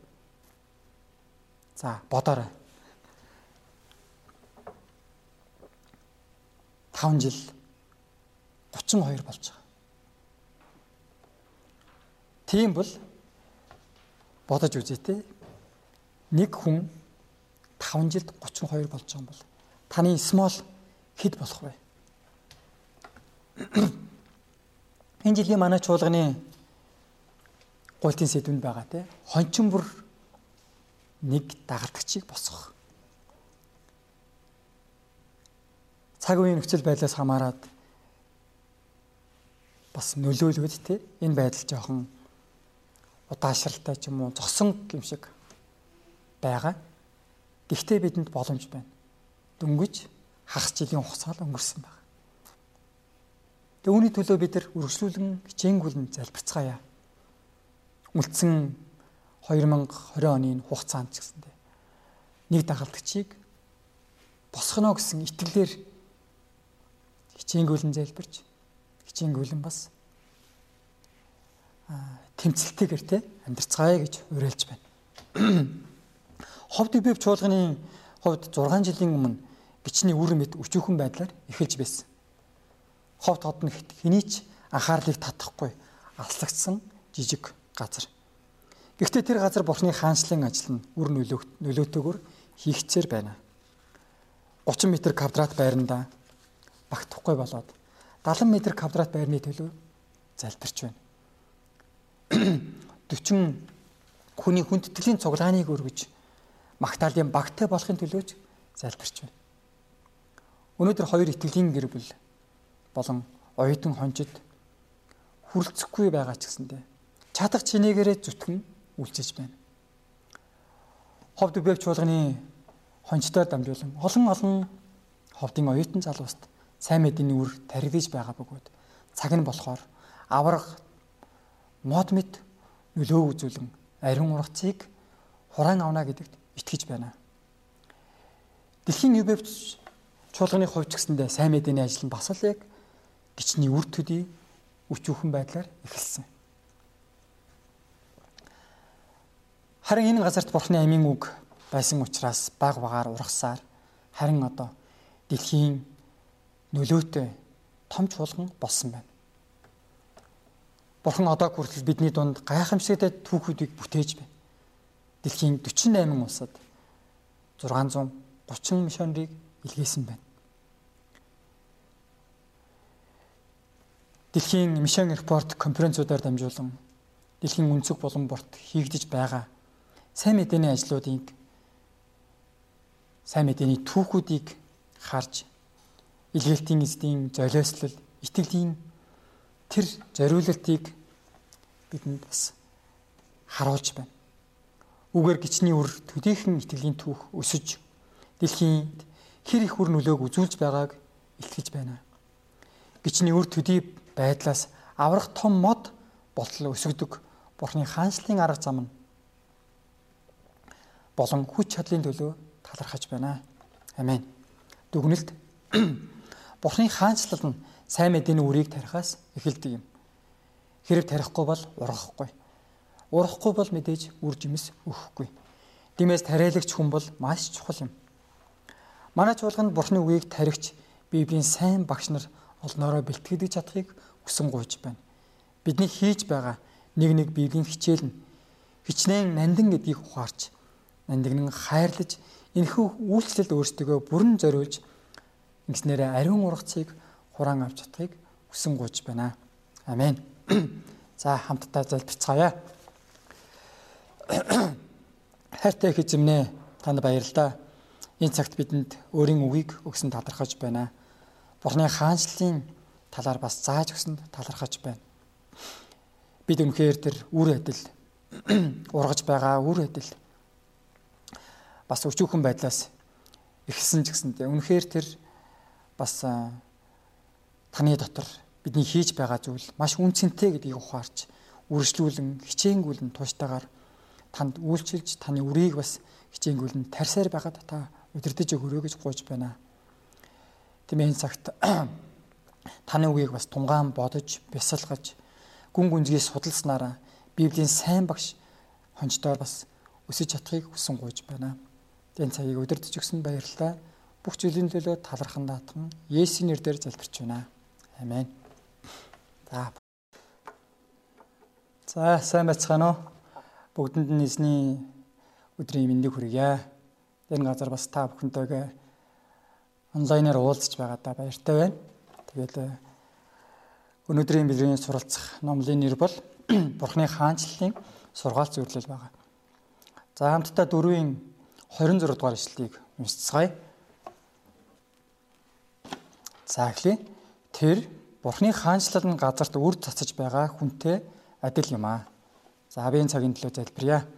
За бодоорой. 5 жил 32 болж байгаа. Тийм бол бодож үзье те. Нэг хүн 5 жилд 32 болж байгаа юм бол таны small хэд болох вэ? Энэ жилийн манай чуулганы гуйлтын сэдвэнд байгаа те. Хончин бүр нэг дагалдагчийг босгох. Цаг үеийн нөхцөл байдлаас хамаарат бас нөлөөлөд те энэ байдал жоохон удаашралтай ч юм уу зогсон юм шиг байгаа. Гэхдээ бидэнд боломж байна. Дөнгөж хагас жилийн хугацаа л өнгөрсөн байна. Тэгээ үүний төлөө бид нар үргэлжлүүлэн хичээнгүйлэн залбирцгаая. Үлдсэн 2020 оны хугацаанд ч гэсэндээ нэг дагалдагчийг босгоно гэсэн итгэлээр хичээнгүйлэн залбирч хичээнгүйлэн бас тэмцэлтэйгээр те амьдрцгаая гэж уриалж байна. Ховд бив чуулганы хувьд 6 жилийн өмнө бичний үр мэд өчүүхэн байдлаар эхэлж байсан. Ховд хот нь хэний ч анхаарлыг татахгүй алслагдсан жижиг газар. Гэхдээ тэр газар бурхны хаанчлалын ажил нь үр нөлөөтэйгээр хийгцээр байна. 30 м квадрат байранда багтахгүй болоод 70 м квадрат байрны төлөө залбирч байна. 40 хүний хүндэтгэлийн цуглааныг өргөж магтаалын багтай болохын төлөөч залбирч байна. Өнөөдөр хоёр итгэлийн гэр бүл болон оюутан хончид хүрлцэхгүй байгаа ч гэсэндэ чадах чинээгээрээ зүтгэн үйлчилж байна. Ховд үбэг чуулганы хончдоор дамжуулан олон олон ховдын оюутан залууст сайн мэдээний үр таригдж байгаа бөгөөд цаг нь болохоор авраг мод мэд нөлөө үзүүлэн ариун ургацыг хураан авна гэдэгт итгэж байна. Дэлхийн UBF чуулганы хувьд ч гэсэндээ сайн мэдээний ажил нь бас л яг гिचний үр төдий өчүүхэн байдлаар эхэлсэн. Харин энэ газарт Бурхны амийн үг байсан учраас баг багаар ургасаар харин одоо дэлхийн нөлөөтэй том чуулган болсон байна. Бурхан одоо хүртэл бидний дунд гайхамшигтай түүхүүдийг бүтээж байна. Дэлхийн 48 улсад 630 мишонерийг илгээсэн байна. Дэлхийн мишон репорт конференцуудаар дамжуулан дэлхийн өнцөг болон борт хийгдэж байгаа сайн мэдээний ажлуудыг сайн мэдээний түүхүүдийг харж илгээлтийн эзэдийн золиослол, итгэлийн тэр зориулалтыг бидэнд бас харуулж байна. Үгээр гिचний үр төдийхөн итгэлийн түүх өсөж дэлхийд хэр их үр нөлөөг үзүүлж байгааг илтгэж байна. Гिचний үр төдий байдлаас аврах том мод болтол өсөгдөг Бурхны хаанчлалын арга зам нь болон хүч чадлын төлөө талархаж байна. Амен. Дүгнэлт Бурхны хаанчлал нь сайн мэдээний үрийг тарихаас эхэлдэг юм. Хэрэг тарихгүй бол ургахгүй. Ургахгүй бол мэдээж үр жимс өгөхгүй. Димээс тариалагч хүн бол маш чухал юм. Манай чуулганд Бурхны үгийг тарихч Библийн сайн багш нар олноороо бэлтгэдэг чадхыг хүсэн гуйж байна. Бидний хийж байгаа нэг нэг Библийн хичээл нь хичнээн нандин гэдгийг ухаарч нандинг хайрлаж энэхүү үйлчлэлд өөрсдөө бүрэн зориулж ингэснээр ариун ургацыг хураан авч чадахыг хүсэн гуйж байна. Амен. За хамтдаа залбирцгаая. Хайртай их эзэмнэ танд баярлалаа. Энэ цагт бидэнд өөрийн үгийг өгсөн талархаж байна. Бурхны хаанчлалын талаар бас зааж өгсөнд талархаж байна. Бид үнэхээр тэр үр адил ургаж байгаа үр адил бас өчүүхэн байдлаас ихсэн ч гэсэнтэй үнэхээр тэр бас таны дотор бидний хийж байгаа зүйл маш үнцэнтэй гэдгийг ухаарч үргэлжлүүлэн хичээнгүүлэн тууштайгаар танд үйлчилж таны үрийг бас хичээнгүүлэн тарсаар байгаад та удирдах өгөрөө гэж гуйж байна. Тэмээ энэ цагт таны үгийг бас тунгаан бодож, бясалгаж, гүн гүнзгий судалснараа Библийн сайн багш хончдоор бас өсөж чадахыг хүсэн гуйж байна. Энэ цагийг удирдах өгсөн баярлалаа. Бүх зүйлийн төлөө талархан даатхан Есүсийн нэрээр залбирч байна. Амен. За. За, сайн байцгаана уу? Бүгдэнд нь эзний өдрийн мэндийг хүргье. Энэ газар бас та бүхэнтэйгээ онлайнаар уулзч байгаадаа баяртай байна. Тэгээд э, өнөөдрийн бидний суралцах номлын нэр бол Бурхны хаанчлалын сургаал зөвлөл байгаа. За хамтдаа дөрвийн 26 дугаар ишлэлийг уншицгаая. За эхлэе. Тэр Бурхны хаанчлал нь газарт үр цацаж байгаа хүнтэй адил юм аа. За би энэ цагийн төлөө залбирая.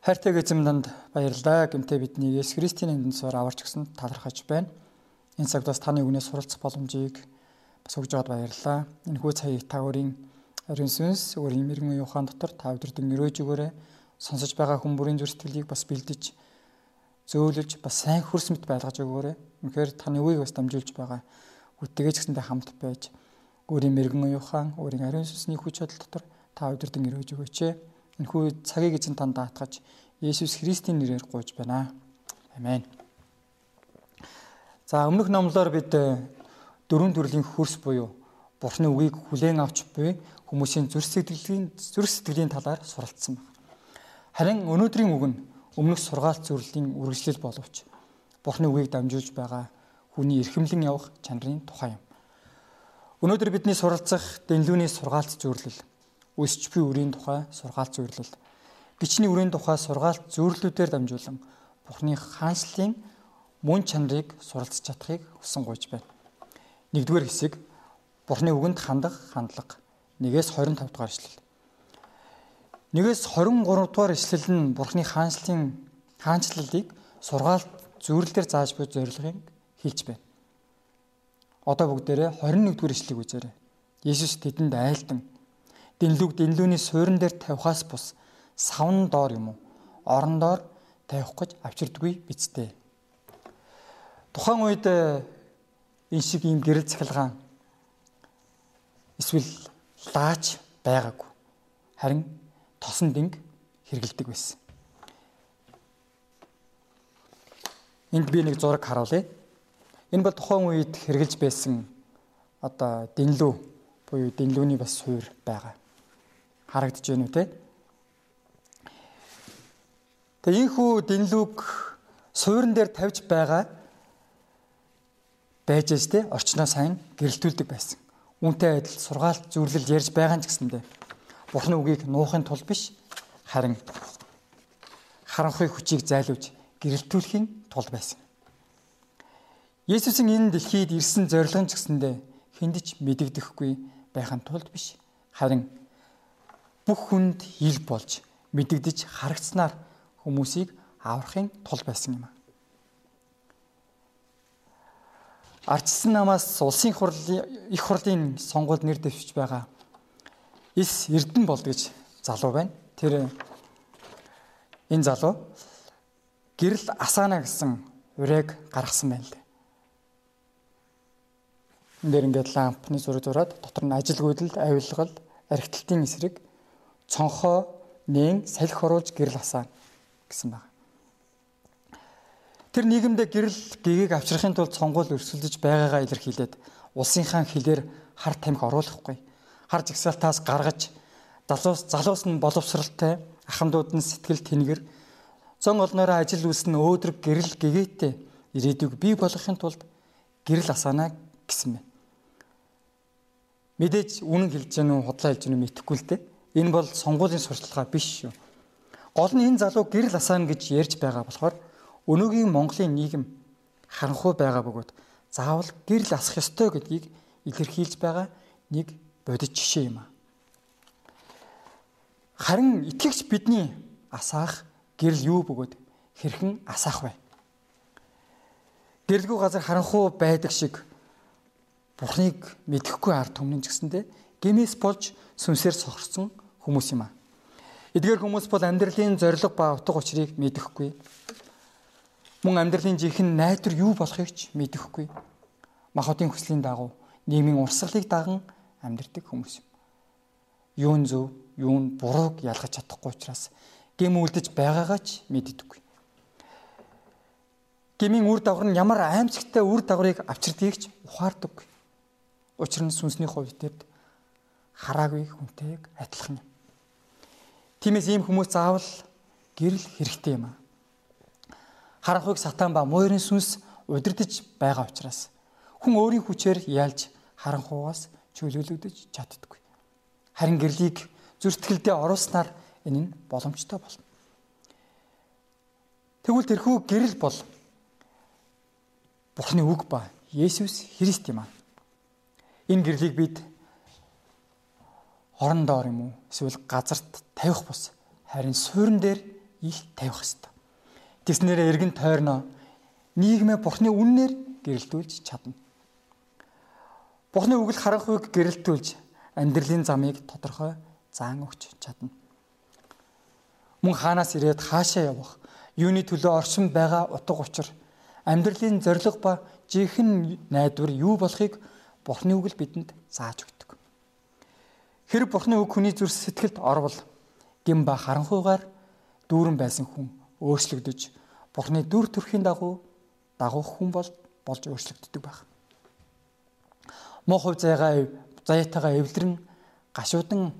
Хайртай эзэмдэнд баярлалаа. Гэмтээ бидний Есүс Христийн нэрээр сур аварч гисэн талархаж байна. Энэ цагт бас таны үгнээс суралцах боломжийг бас өгж аваад баярлалаа. Энэ хүү цагийг та өөрийн ариун сүнс өөрийн мэрэгэн юухан дотор та өдрөдөн өрөөж өгөөрэй. Сонсож байгаа хүмүүрийн зүрхтгэлийг бас бэлдэж зөөлөж бас сайн хөрс мэт байлгаж өгөөрэй. Үнэхээр таны үгийг бас дамжуулж байгаа. Үтгэж гэсэндээ хамт байж өөрийн мэрэгэн юухан өөрийн ариун сүнсний хүч чадал дотор та өдрөдөн өрөөж өгөөч. Энэхүү цагийг эзэн танд даатгаж Есүс Христийн нэрээр гуйж байна. Амен. За өмнөх номлоор бид э, дөрвөн төрлийн хөрс буюу Бурхны үгийг хүлээн авч буй хүмүүсийн зүрх сэтгэлийн зүрх сэтгэлийн талаар суралцсан байна. Харин өнөөдрийн үг нь өмнөх сургаалт зөвлөлийн үргэлжлэл боловч Бурхны үгийг дамжуулж байгаа хүний эрхэмлэн явах чанарын тухай юм. Өнөөдөр бидний суралцах дэнлүүний сургаалт зөвлөл өсч буй үрийн тухай сургаалт зөвлөл. Гичний үрийн тухай сургаалт зөвлөлүүдээр дамжуулан Бурхны хаанчлалын мөн чанарыг суралцж чадахыг хүсэн гуйж байна. Нэгдүгээр хэсэг Бурхны үгэнд хандах хандлага. 1-ээс 25 дугаар ишлэл. 1-ээс 23 дугаар ишлэл нь Бурхны хаанчлалын хаанчлалыг сургаалт зөвлөлөөр зааж буй зорилгыг хэлж байна. Одоо бүгдээрээ 21 дугаар ишлэгийг үзээрэй. Есүс тэдэнд айлдан Дэнлүг дэнлүүний суурин дээр тавихаас бус савн доор юм уу? Орон доор тавих гэж авчирдгүй бицтэй. Тухайн үед э, энэ шиг ийм гэрэл цахилгаан эсвэл лаач байгаагүй. Харин тосон динг хэргэлдэг байсан. Энд би нэг зураг харуулъя. Энэ бол тухайн үед хэрглэж байсан одоо дэнлүү буюу дэнлүүний бас суур байгаа харагдаж байна үү те. Тэгээ ийхүү дэнлүг суурин дээр тавьж байгаа байж ш те орчноо сайн гэрэлтүүлдэг байсан. Үүнтэй адил сургаалт зүрлэл ярьж байгаа ч гэсэндэ Бурхны үгийг нуухын тулд биш харин харанхуй хүчийг зайлуулж гэрэлтүүлэхийн тулд байсан. Есүсийн энэ дэлхийд ирсэн зорилго ч гэсэндэ хүндэж мэдэгдэхгүй байхын тулд биш харин бүх хүнд ил болж мэдэгдэж харагдсанаар хүмүүсийг аврахын тул байсан юм. Ардчсан намаас улсын хурлын их хурлын сонгуульд нэр дэвшиж байгаа Ис Эрдэн болд гэж залуу байна. Тэр энэ залуу гэрэл асаана гэсэн урайг гаргасан байна л. Энд дэр ингээд лампны зураг зураад дотор нь ажил гүйдэл, авилгал, архитектийн эсрэг цонхоо нэн салхи оруулж гэрэл асаа гэсэн байна. Тэр нийгэмдээ гэрэл гэгийг авчрахын тулд сонгуул өрсөлдөж байгаагаа илэрхийлээд улсынхаа хилээр хар тамхи оруулахгүй. Хар жагсаалтаас гаргаж залуус залуус нь боловсралтай ахмадууд нь сэтгэл тэнгэр зон олноороо ажил үйлс нь өөдрөг гэрэл гэгээтэй ирээдүг бий болгохын тулд гэрэл асаана гэсэн байна. Мэдээж үнэн хэлж гэнэ үү худлаа хэлж гэнэ үү мэдэхгүй л дээ. Энэ бол сонгуулийн сурталчилгаа биш шүү. Гол нь энэ залуу гэрэл асаана гэж ярьж байгаа болохоор өнөөгийн Монголын нийгэм харанхуй байгаа бөгөөд заавал гэрэл асах ёстой гэдгийг илэрхийлж байгаа нэг бодит жишээ юм аа. Харин итгэгч бидний асаах гэрэл юу бөгөөд хэрхэн асаах вэ? Гэрэлгүй газар харанхуй байдаг шиг Бурхныг мэдэхгүй ард түмнэн ч гэсэндэ гэмээс болж сүнсээр сохорсон хүмүүс юм аа. Эдгээр хүмүүс бол амьдралын зориг ба утга учирыг мэдэхгүй. Мөн амьдралын жинхэнэ найдвар юу болохыг ч мэдэхгүй. Махотын хүслийн дагуу нийгмийн урсгалыг даган амьдрдаг хүмүүс юм. Юу нь зөв, юу нь бурууг ялгаж чадахгүй учраас гэм үлдэж байгаагаа ч мэддэггүй. Гэмийн үр дагавар нь ямар аимшигтай үр дагаврыг авчирдгийг ч ухаардаггүй. Учир нь сүнсний хувьд тэд хараагүй хүнтэйг адилхан юм. Тиймээс ийм хүмүүс заавал гэрэл хэрэгтэй юм аа. Харанхуйг сатан ба муурын сүнс удирдах байгаа учраас хүн өөрийн хүчээр ялж харанхуугаас чөлөөлөгдөж чаддаггүй. Харин гэрлийг зүртгэлдээ оруулснаар энэ нь боломжтой болно. Тэгвэл тэрхүү гэрэл бол Бурхны үг ба Есүс Христ юм аа. Энэ гэрлийг бид орон доор юм уу эсвэл газарт тавих бус харин суурин дээр ил тавих хэвээр. Тэснэрээ эргэн тойрноо нийгмээ бурхны үннээр гэрэлтүүлж чадна. Бурхны үгэл харанхуйг гэрэлтүүлж амьдралын замыг тодорхой заан өгч чадна. Мөн хаанаас ирээд хаашаа явах, юуны төлөө оршин байгаа утга учир, амьдралын зориг ба жинхэнэ найдвар юу болохыг Бурхны үгэл бидэнд зааж өгдөг. Хэрэг Бурхны үг хүний зүрх сэтгэлд орвол гин ба харанхуйгаар дүүрэн байсан хүн өөрчлөгдөж Бурхны дүр төрхийн дагуу дагуух хүн бол болж өөрчлөгддөг байх. Муу хувь зайгаа заяатайгаа эвлэрэн гашуудан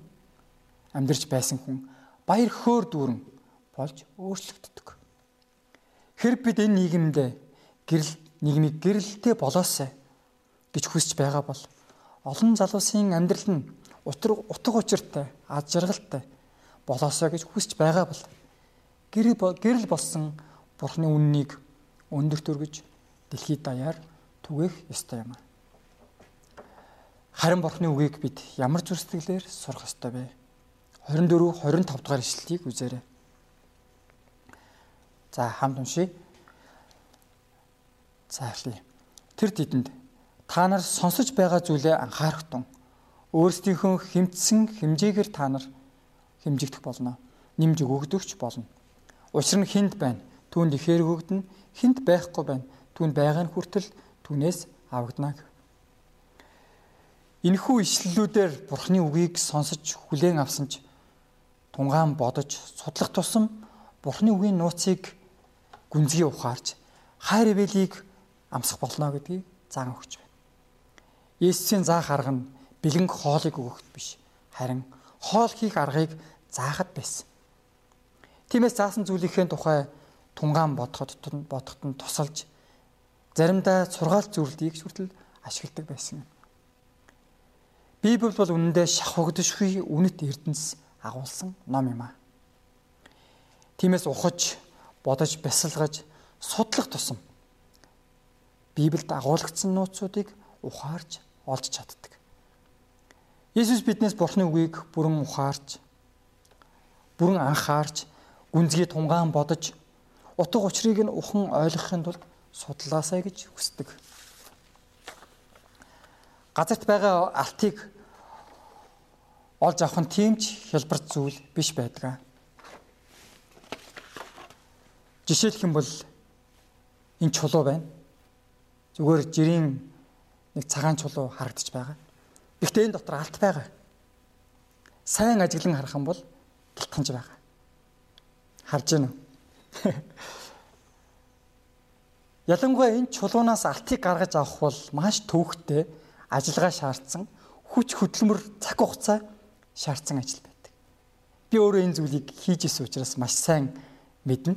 амьдарч байсан хүн баяр хөөр дүүрэн болж өөрчлөгддөг. Хэрэг бид энэ нийгэмд гэрэл нийгмийг гэрэлтэй болоосай гэж хүсэж байгаа бол олон залуусын амьдрал нь утга утга учиртай, аз жаргалтай болоосоо гэж хүсэж байгаа бол гэрэл гэрэл болсон Бурхны үннийг өндөр төргөж дэлхийд даяар түгээх ёстой юм. Харин Бурхны үгийг бид ямар зүр сэтгэлээр сурах ёстой вэ? 24 25 дугаар ишлэлийг үзээрэй. За хамт уншия. За эхлэе. Тэр тэдэнд та нар сонсож байгаа зүйлээ анхаарах тун өөрсдийнхөө хэмтсэн хэмжээгээр та нар хэмжигдэх болно. Нимж өгөгдөгч болно. Учир нь хүнд байна. Түүнд ихээр өгөгдөн, хүнд байхгүй байна. Түүнд байгаа нь хүртэл түүнээс авагдана гэв. Энэхүү ишлэлүүдээр Бурхны үгийг сонсож хүлээн авсан ч тунгаан бодож судлах тусам Бурхны үгийн нууцыг гүнзгий ухаарч хайр ивэлийг амсах болно гэдгийг зан өгч байна. Есүсийн заах арга нь бэлэн хоолыг өгөхд биш. Харин хоол хийх аргыг заахад байсан. Тиймээс заасан зүйлийнхээ тухай тунгаан бодоход бодоход нь тусалж заримдаа сургаалт зүйлдийг хүртэл ашигладаг байсан. Библи бол үнэндээ шахагдшгүй үнэт эрдэнэс агуулсан ном юм аа. Тиймээс ухаж, бодож, бясалгаж, судлах тусам Библиэд агуулгдсан нууцуудыг ухаарж олж чаддаг. Есүс биднээс Бурхны үгийг бүрэн ухаарч бүрэн анхаарч гүнзгий тунгаан бодож утга учирыг нь ухан ойлгохын тулд судлаасай гэж хүсдэг. Газарт байгаа алтыг олж авах нь тийм ч хялбарт зүйл биш байдаг. Жишээлх юм бол энэ чулуу байна. Зүгээр жирийн нэг цагаан чулуу харагдаж байгаа. Гэхдээ энэ дотор алт байгаа. Сайн ажиглан харах юм бол гэлтганж байгаа. Харж байна уу? Ялангуяа энэ чулуунаас алтыг гаргаж авах бол маш төвөгтэй ажиллагаа шаардсан хүч хөдөлмөр цаг хугацаа шаардсан ажил байдаг. Би өөрөө энэ зүйлийг хийж исэн учраас маш сайн мэднэ.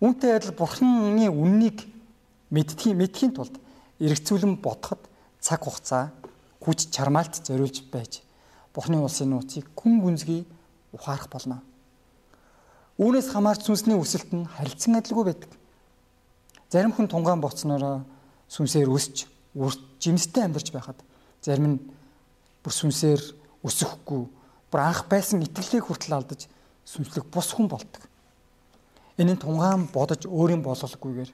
Үүнтэй адил бурхны үннийг мэдтгийн мэдхийн тулд эргцүүлэн бодоход цаг хугацаа хүч чармаалт зориулж байж Бурхны улсын нууцыг күн гүнзгий ухаарах болно. Үүнээс хамаарч сүнсний өсөлт нь харилцан адилгүй байдаг. Зарим хүн тунгаан боцноороо сүнсээр өсч жимстэй амьдарч байхад зарим нь бүр сүнсээр өсөхгүй бүр анх байсан итгэлийг хүртэл алдаж сүнслэг бус хүн болдог. Энэ нь тунгаан бодож өөрийн бололгүйгээр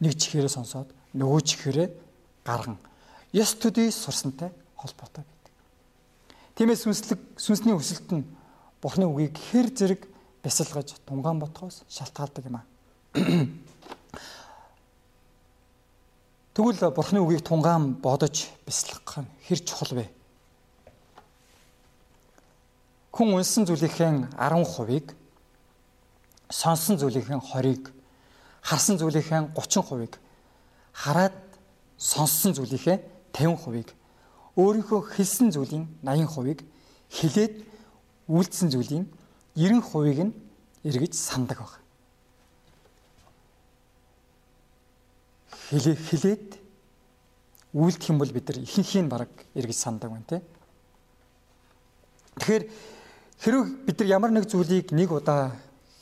нэг чихээрээ сонсоод нөгөө чихээрээ гарган ёс төдий сурсантай холбоотой байдаг. Тиймээс сүнслэг сүнсний өсөлт нь Бурхны үгийг хэр зэрэг бясалгаж тунгаан ботхоос шалтгаалдаг юм аа. Тэгвэл Бурхны үгийг тунгаан бодож бясалгах нь хэр чухал вэ? Хүн унсан зүйлийнхээ 10%-ийг сонсон зүйлийнхээ 20-ыг харсан зүйлийнхээ 30%-ыг хараад сонссон зүйлийнхээ 50%-ыг өөрийнхөө хэлсэн зүйлийн 80%-ыг хилээд үйлдсэн зүйлийн 90%-ыг нь эргэж сандаг баг. Хилээ хилээд үйлдэх юм бол бид нар ихэнхийг баг эргэж сандаг байна те. Тэгэхээр хэрвээ бид нар ямар нэг зүйлийг нэг удаа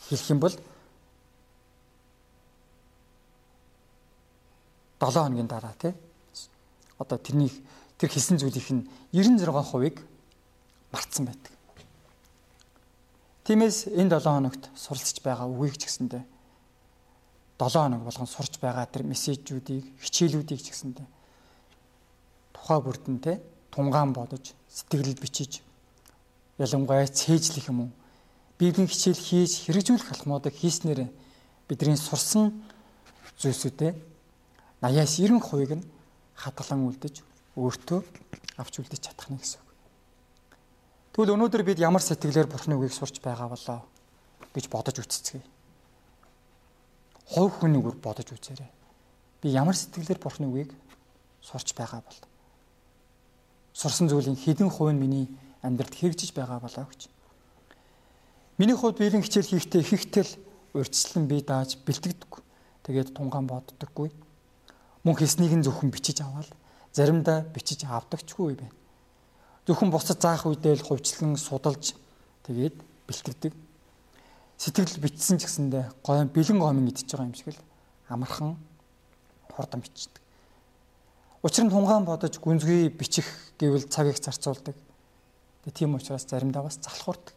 хэлэх юм бол 7 хоногийн дараа тий одоо тэрний тэр хэлсэн зүйлийнх нь 96%-ыг мартсан байдаг. Тиймээс энэ 7 хоногт суралцж байгаа үгийг ч гэсэндээ 7 хоног болгон сурч байгаа тэр мессежүүдийг, хичээлүүдийг ч гэсэндээ тухай бүрдэн те тунгаан бодож, сэтгэлд бичиж ялангуяа цээжлэх юм уу Библийн хичээл хийж хэрэгжүүлэх алхмуудыг хийснээр бидний сурсан зүйлсүүдээ 80-аас 90% нь хадгалан үлдэж өөртөө авч үлдэж чадах нь гэсэн үг. Тэгвэл өнөөдөр бид ямар сэтгэлээр Бурхны үгийг сурч байгаа болоо гэж бодож үтцгээе. Хов хүн үгээр бодож үзээрэй. Би ямар сэтгэлээр Бурхны үгийг сурч байгаа бол сурсан зүйлийн хэдэн хувь нь миний амьдралд хэрэгжиж байгаа болоо гэж Миний хувьд биеийн хичээл хийхдээ ихэнхдээ л урьдчилан бие дааж бэлтгэдэггүй. Тэгээд тунгаан боддоггүй. Мөн хийснийг нь зөвхөн бичиж аваад заримдаа бичиж авдагчгүй байна. Зөвхөн буцаж заах үедээ л хувьчлан судалж тэгээд бэлтгэдэг. Сэтгэл бичсэн ч гэсэндээ гойн бэлэн гомын идчихэж байгаа юм шиг л амархан хурдан бичдэг. Учир нь тунгаан бодож гүнзгий бичих гэвэл цагийг зарцуулдаг. Тийм учраас заримдаа бас залхуурдаг.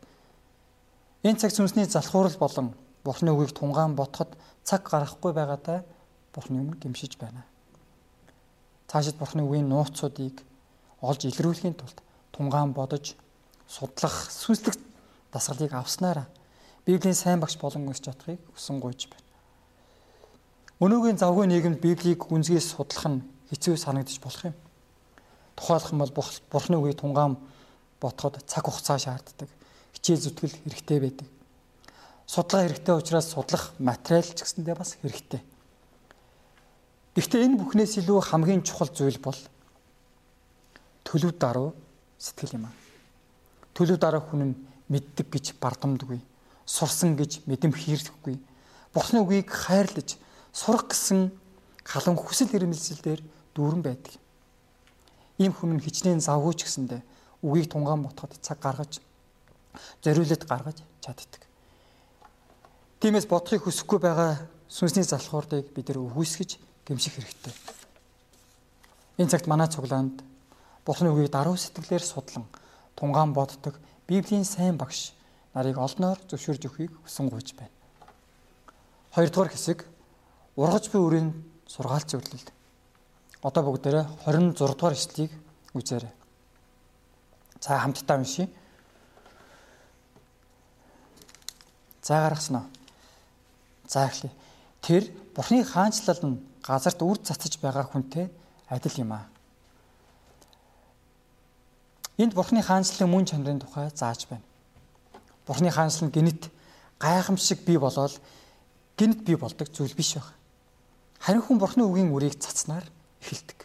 Энэ цаг сүнсний залхуурал болон Бурхны үгийг тунгаан ботход цаг гарахгүй байгаадаа Бурхны өмнө гимшиж байна. Цаашид Бурхны үгийн нууцуудыг олж илрүүлэхийн тулд тунгаан бодож судлах сүнслэг дасгалыг авснараа Библийн сайн багш болон өсч чадахыг хүсэн гуйж байна. Өнөөгийн завгүй нийгэмд Библийг гүнзгийс судлах нь хэцүү санагдаж болох юм. Тухайлх юм бол Бурхны үгийг тунгаан ботход цаг хугацаа шаарддаг хичээл зүтгэл хэрэгтэй байдаг. Судлаа хэрэгтэй учраас судлах материал ч гэсэндээ бас хэрэгтэй. Гэхдээ энэ бүхнээс илүү хамгийн чухал зүйл бол төлөв даруй сэтгэл юм аа. Төлөв даруй хүн нь мэддэг гэж бардамдаггүй. Сурсан гэж мэдэм хийрдэхгүй. Бурхны үгийг хайрлаж сурах гэсэн халан хүсэл эрмэлзэл дээр дүүрэн байдаг. Ийм хүн нь хичнээн завгүй ч гэсэндээ үгийг тунгаан ботход цаг гаргаж зориулт гаргаж чаддаг. Тиймээс бодохыг хүсэхгүй байгаа сүнсний залхуурдыг бид нэр үгүйсгэж гэмших хэрэгтэй. Энэ цагт манай цуглаанд Бурхны үгийг даруй сэтгэлээр судлан тунгаан боддог Библийн сайн багш нарыг олноор зөвшөөрж өгөхийг хүсэн гуйж байна. Хоёрдугаар хэсэг ургаж буй үрийн сургаалт зөвлөлд. Одоо бүгдээрээ 26 дугаар эшлэлийг үзээрэй. За хамтдаа уншийе. За гаргасан уу? За эхлэе. Тэр Бурхны хаанчлал нь газарт үр цацаж байгаа хүнтэй адил юм аа. Энд Бурхны хаанчлалын мөн чанарын тухай зааж байна. Бурхны хаанчлал нь гинт гайхамшиг бий болоод гинт бий болдог зүйл биш баг. Харин хүн Бурхны үгийн үрийг цацнаар эхэлдэг.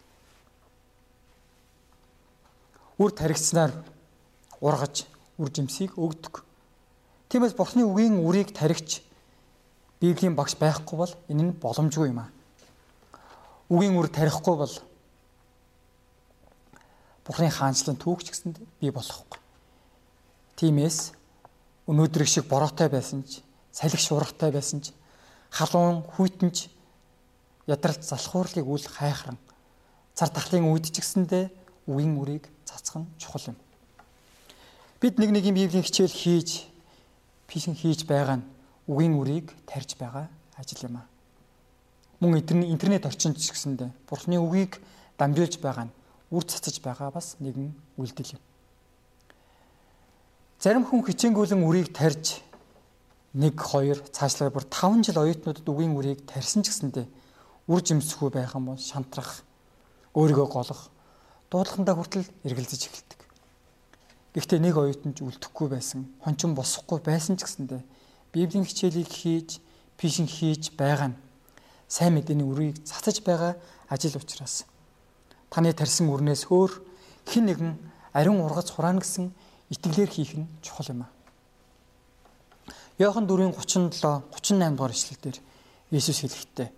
Үр таригцнаар ургаж үр жимсийг өгдөг. Тиймээс Бурхны үгийн үрийг таригч Библийн багш байхгүй бол энэ нь боломжгүй юм аа. Үгийн үр тарихгүй бол Бурхны хаанчлалын түүхч гэсэнд бий болохгүй. Тиймээс өнөөдрийг шиг бороотой байсан ч, салхи шуургатай байсан ч, халуун хүйтэнч ядралт залхуурлыг үл хайхран цар тахлын үед ч гэсэндээ үгийн үрийг цацх нь чухал юм. Бид нэг нэг юм Библийн хичээл хийж пишин хийж байгаа нь үгийн үрийг тарьж байгаа ажил юм аа. Мөн интернет орчинд ч гэсэндэ Бурхны үгийг дамжуулж байгаа нь үр цацаж байгаа бас нэгэн үйлдэл юм. Зарим хүн хичээнгүүлэн үрийг тарьж 1 2 цаашлаа бүр 5 жил оюутнуудад үгийн үрийг тарьсан ч гэсэндэ үр жимсэхгүй байх юм бол шантрах, өөрийгөө голох, дуудлагандаа хүртэл эргэлзэж эхэлдэг. Гэхдээ нэг оюутан ч үлдэхгүй байсан, хончин босохгүй байсан ч гэсэндэ Библийн хичээлийг хийж, пишин хийж байгаа нь сайн мэдээний үрийг цацаж байгаа ажил учраас таны тарьсан үрнээс өөр хэн нэгэн ариун ургац хураана гэсэн итгэлээр хийх нь чухал юм аа. Йохан 4:37 38 дугаар ишлэлдэр Иесус хэлэхдээ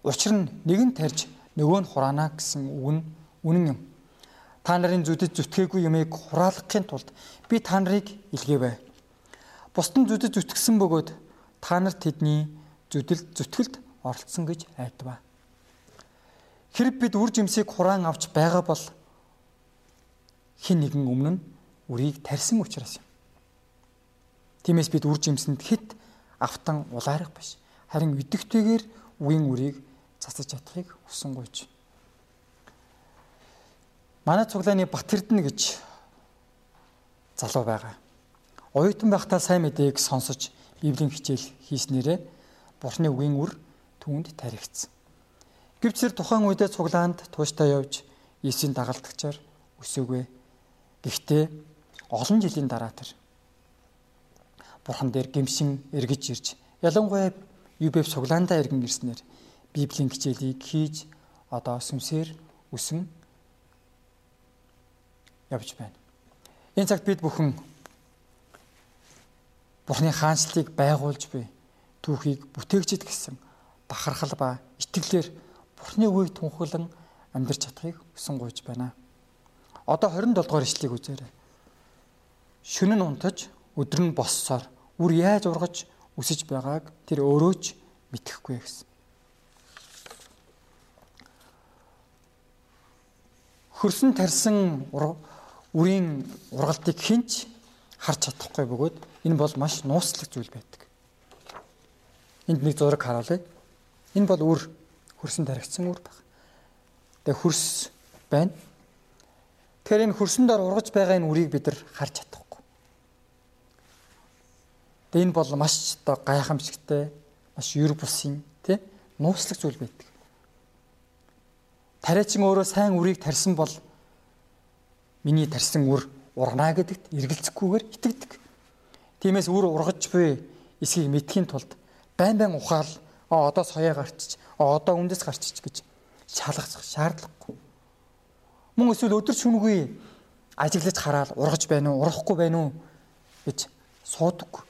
учир нь нэгэн тарьж нөгөө нь хураана гэсэн үг нь үнэн юм. Та нарын зүдэд зүтгээгүй юмыг хураалгахын тулд би та нарыг илгээвэ. Бусдын зүдэд зүтгэсэн бөгөөд та нар тэдний зүдэл зүтгэлд оролцсон гэж айдваа. Хэрэг бид үр жимсийг хураан авч байгаа бол хин нэгэн өмнө нь үрийг тарьсан учраас юм. Тиймээс бид үр жимсэнд хит автан улаарах биш. Харин өдөгтэйгээр үгийн үрийг цацаж чадахыг хүсэн гуйж. Манай цуглааны Батэрдэн гэж залуу байгаа. Оюутан байхдаа сайн мэдээг сонсож Библийн хичээл хийснээрээ Бурхны үгийн үр түүнд таригдсан. Гэвч тэр тухайн үедээ цуглаанд тууштай явж Есүсийн дагалдагчаар өсөөгөө. Гэхдээ олон жилийн дараа тэр Бурхан дээр гимшин эргэж ирж ялангуяа UBF цуглаандаа иргэн ирснээр Библийн хичээлийг хийж одоо сүмсээр өсөн явж байна. Энэ цагт бид бүхэн Бурхны хаанчлалыг байгуулж буй түүхийг бүтээгчд гэсэн бахархал ба итгэлээр Бурхны үгийг тунхаглан амьдрч чадахыг хүсэн гуйж байна. Одоо 27 дугаар ишлэгийг үзээрэй. Шүн нь унтаж, өдөр нь боссоор үр яаж ургаж үсэж байгааг тэр өөрөө ч мэдэхгүй гэсэн. Хөрсөн тарсан үрийн ургалтыг хинч харж чадахгүй бөгөөд энэ бол маш нууцлаг зүйл байдаг. Энд нэг зураг харуулъя. Энэ бол үр хөрсөн таригдсан үр баг. Тэгээ хөрс байна. Тэгэхээр энэ хөрсөн дор ургаж байгаа энэ үрийг бид нар харж чадахгүй. Тэгээ энэ бол маш оо гайхамшигтай, маш юр бусын тий нууцлаг зүйл байдаг. Тариачин өөрөө сайн үрийг тарьсан бол миний тарьсан үр ургана гэдэгт эргэлзэхгүйгээр итгэдэг. Тиймээс үр ургаж буй эсхийг мэдхийн тулд байн байн ухаал одоо соёо гарчиж одоо үндэс гарчиж гэж шалгах шаардлагагүй. Мөн эсвэл өдөр шүнгүй ажиглаж хараад ургаж байна уу, урахгүй байна уу гэж суудаг.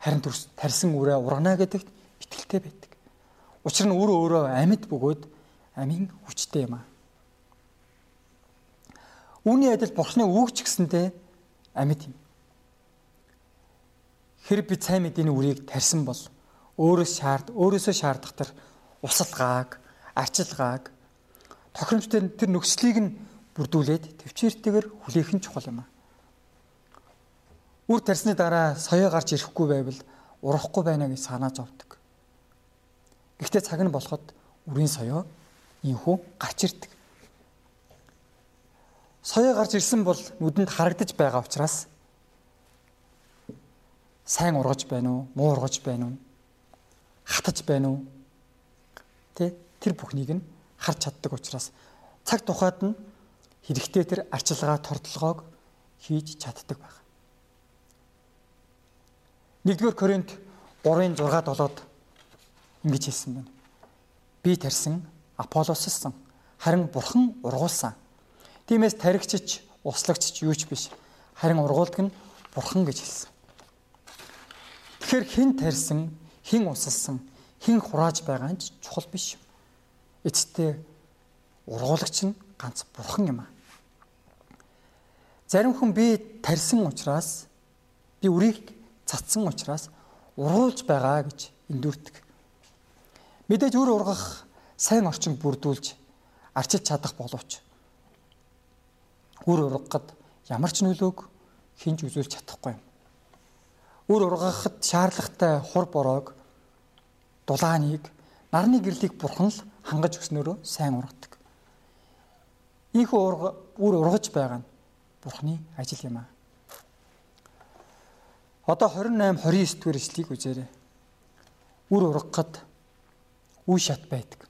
Харин төрс тарьсан үрээ ургана гэдэгт итгэлтэй байдаг. Учир нь үр өөрөө амьд бөгөөд амийн хүчтэй юм аа. Үүний адил Бурхны үг ч гэсэндээ амьд юм. Хэрэг бид сайн мэдээний үрийг тарьсан бол өөрөөс шаард өөрөөсөө шаардах тэр усалгааг, арчилгааг тохиромжтой тэр нөхцөлийг нь бүрдүүлээд төвчээртэйгээр хүлээх нь чухал юм аа. Үр тарсны дараа соёо гарч ирэхгүй байвал урахгүй байна гэж санаа зовдөг. Гэхдээ цаг нь болоход үрийн соёо инхүү гарч ирдэг. Соёо гарч ирсэн бол нүдэнд харагдаж байгаа учраас сайн ургаж байна уу, муу ургаж байна уу, хатаж байна уу? Тэ тэр бүхнийг нь харж чаддаг учраас цаг тухайд нь хэрэгтэй тэр арчилгаа тордлогоог хийж чаддаг байна. 1-р Коринт 3-ын 6 7-д ингэж хэлсэн байна. Би тарьсан, Аполлоссан, харин Бурхан ургуулсан. Тиймээс таригчч, услагчч юу ч биш. Харин ургуулдаг нь Бурхан гэж хэлсэн. Тэгэхээр хэн тарьсан, хэн усалсан, хэн хурааж байгаа нь чухал биш юм. Эцэстээ ургуулагч нь ганц бурхан юм аа. Зарим хүн би тарьсан учраас би үрийг цацсан учраас ургуулж байгаа гэж эндүрдэг. Мэдээж үр ургах сайн орчин бүрдүүлж арчиж чадах боловч үр ургахад ямар ч нөлөөг хинж үзүүлж чадахгүй юм үр ургахад шаардлагатай хур бороог дулааныг нарны гэрлийг бурхан л хангаж өгснөөрөө сайн ургадаг. Ийхүү урга үр ургаж байгаа нь бурханы ажил юм аа. Одоо 28 29 дугаар ишлэгийг үзээрэй. Үр ургахад үе шат байдаг.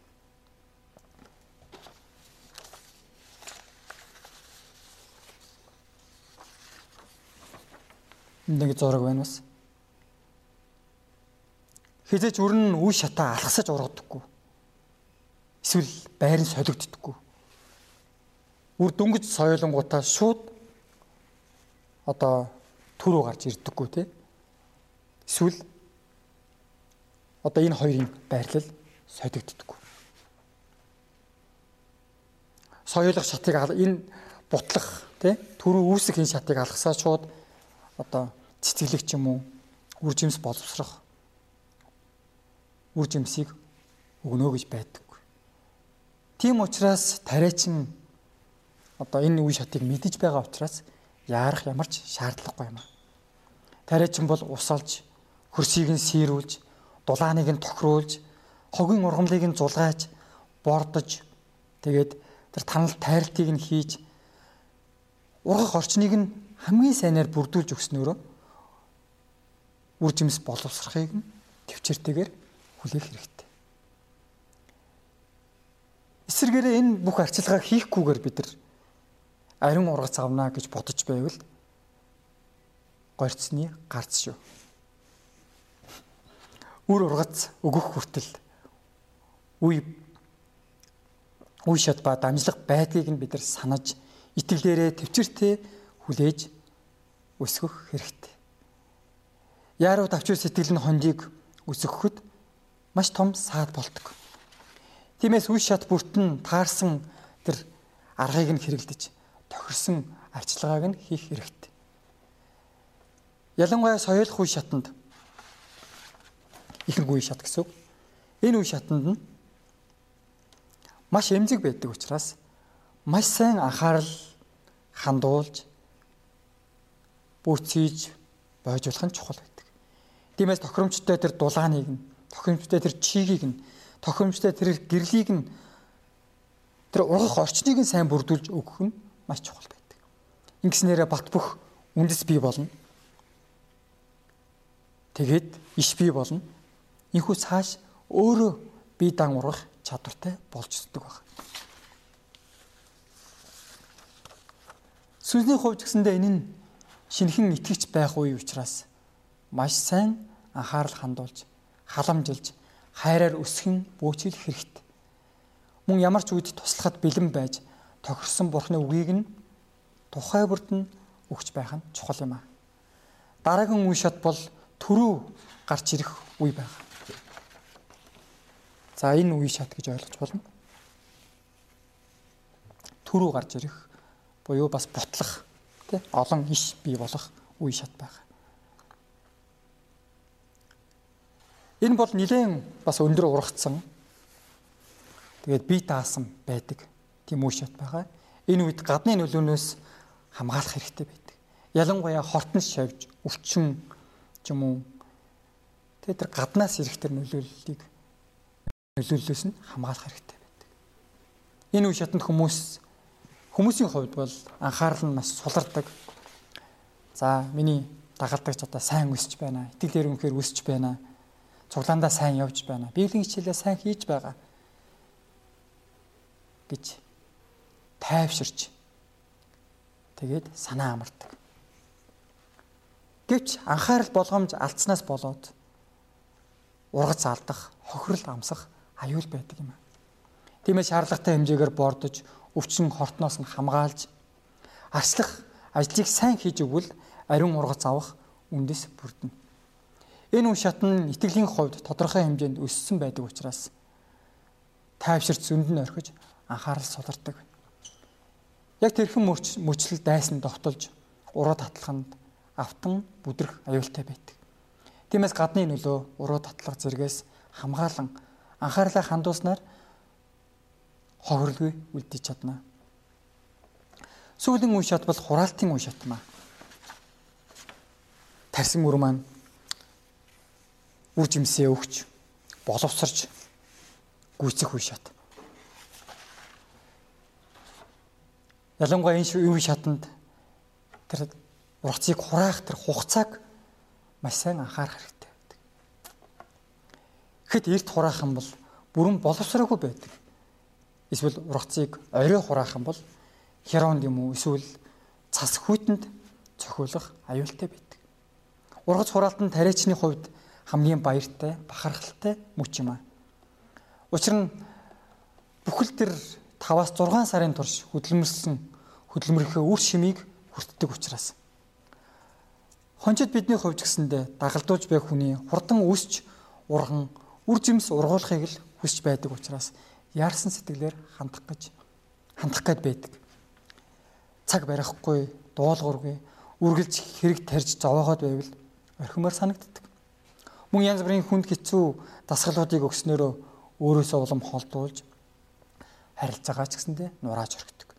нэг зураг байна бас. Хизээч өрн үе шатаа алхасаж ургадаггүй. Эсвэл байрын солигддоггүй. Үр дөнгөж соёлонгуудаа шууд одоо төрөө гарч ирдэггүй тий. Эсвэл одоо энэ хоёрын байрлал солигддоггүй. Соёлох шатыг энэ бутлах тий төрөө үүсэх энэ шатыг алгасаа шууд одоо цэцгэлэг ч юм уу үр жимс боловсрох үр жимсийг өгнө гэж байдаг. Тийм учраас тариачин одоо энэ үе шатыг мэдэж байгаа учраас яарах ямар ч шаардлагагүй юм аа. Тариачин бол ус олж, хөрсийг нь сийрүүлж, дулааныг нь тохируулж, хогийн ургамлыг нь зулгайж, бордож тэгээд тэр танал тайралтыг нь хийж ургах орчныг нь хамгийн сайнаар бүрдүүлж өгснөөрөө үр жимс боловсрохыг нь төвчээртэйгээр хүлээх хэрэгтэй. Эсвэргээрээ энэ бүх арчилгааг хийхгүйгээр бид нар ариун ургац авна гэж бодож байвал горьцны гарц шүү. Үр ургац өгөх хүртэл үе үе шат ба дамжлах байдгийг нь бид нар санаж итгэлээрээ төвчөртэй хүлээж өсгөх хэрэгтэй. Яаруу давчуу сэтгэл нь хондийг өсгөхөд маш том саад болдог. Тиймээс үе шат бүртэн таарсан тэр аргыг нь хэрэглэж тохирсон арчилгааг нь хийх хэрэгтэй. Ялангуяа соёлох үе шатанд ихэнх үе шат гэсэн. Энэ үе шатанд нь маш эмзэг байдаг учраас маш сайн анхаарал хандуулж бүрцээж бойжуулах нь чухал байдаг. Тиймээс тохиромжтой тэр дулааныг нь, тохиромжтой тэр чигийг нь, тохиромжтой тэр гэрлийг нь тэр ургах орчныг нь сайн бүрдүүлж өгөх нь маш чухал байдаг. Ингэснээрээ бат бөх үндэс бий болно. Тэгээд иш бий болно. Инхүү цааш өөрөө бие дан ургах чадвартай болж өсдөг байна. Сүнсний хувьд гэсэндээ энэ нь шинхэн итгэж байх үе учраас маш сайн анхаарал хандуулж, халамжилж, хайраар өсгөн бөөцөл хэрэгтэй. Мөн ямар ч үед туслахад бэлэн байж тохирсон бурхны үгийг нь тухай бүрд нь өгч байх нь чухал юм аа. Дараагийн үе шат бол төрөө гарч ирэх үе байна. За энэ үе шат гэж ойлгож болно. Төрөө гарч ирэх буюу бас бутлах тий олон иш бий болох үе шат байгаа. Энэ бол нэгэн бас өндөр ургацсан тэгээд бие даасан байдаг тийм үе шат байгаа. Энэ үед гадны нөлөөнөөс хамгаалах хэрэгтэй байдаг. Ялангуяа хортон шавж, өвчин ч юм уу тэгээд тэр гаднаас ирэх тэр нөлөөллийг нөлөөллөөс нь хамгаалах хэрэгтэй байдаг. Энэ үе шатанд хүмүүс Хүмүүсийн хувьд бол анхаарал нь маш сулардаг. За миний дагалдагч одоо сайн өсч байна. Итгэлээр үнэхээр өсч байна. Цуглаандаа сайн явж байна. Библийн хичээлээ сайн хийж байгаа гэж тайвширч тэгээд санаа амардаг. Гэвч анхаарал болгоомж алдснаас болоод ургац алдах, хохирол амсах аюул байдаг юм. Тиймээс шаардлагатай хэмжээгээр бордож өвчин хортноос нь хамгаалж арслах ажлыг сайн хийж өгвөл ариун ургац авах үндэс бүрдэнэ. Энэ үе шат нь итгэлийн хувьд тодорхой хэмжээнд өссөн байдаг учраас тайвширт зөнд нь орхиж анхаарал сулардаг. Яг тэрхэн мөчлөл дайсан довтолж уруу татлаханд автан бүдрэх аюултай байдаг. Тиймээс гадны нөлөө уруу татлах зэргээс хамгаалan анхаарлаа хандуулснаар хохирлгүй үлдэж чадна. Сүүлийн үе шат бол хураалтын үе шат маа. Тарсын мөр маань үр жимсээ өгч боловсрч гүйцэх үе шат. Ялангуяа энэ үе шатанд тэр ургацыг хураах тэр хугацааг маш сайн анхаарах хэрэгтэй байдаг. Тэгэхэд эрт хураах юм бол бүрэн боловсроогүй байдаг. Эсвэл ургацыг орой хураах юм бол херонд юм уу эсвэл цас хүйтэнд цохиулах аюултай байдаг. Ургац хураалтын тариачны хувьд хамгийн баяртай, бахархалтай мөч юм аа. Учир нь бүхэл тэр 5-аас 6 сарын турш хөдөлмөрлсөн хөдөлмөрийнхөө үр шимийг хүртдэг учраас хончид бидний хувьд гэсэндээ дагалдуулж байх хүний хурдан өсч урган үр жимс ургуулахыг л хүсч байдаг учраас яарсан сэтгэлээр хандах гэж хандах гээд байдаг. Цаг барихгүй, дуулуургүй, үргэлж хэрэг тарьж зовоогоод байвал орхимоор санагддаг. Мөн янз бүрийн хүнд хэцүү дасгалуудыг өгснөөрөө өөрөөсөө улам холдуулж харилцаагаа ч гэсэндээ нурааж орхидог.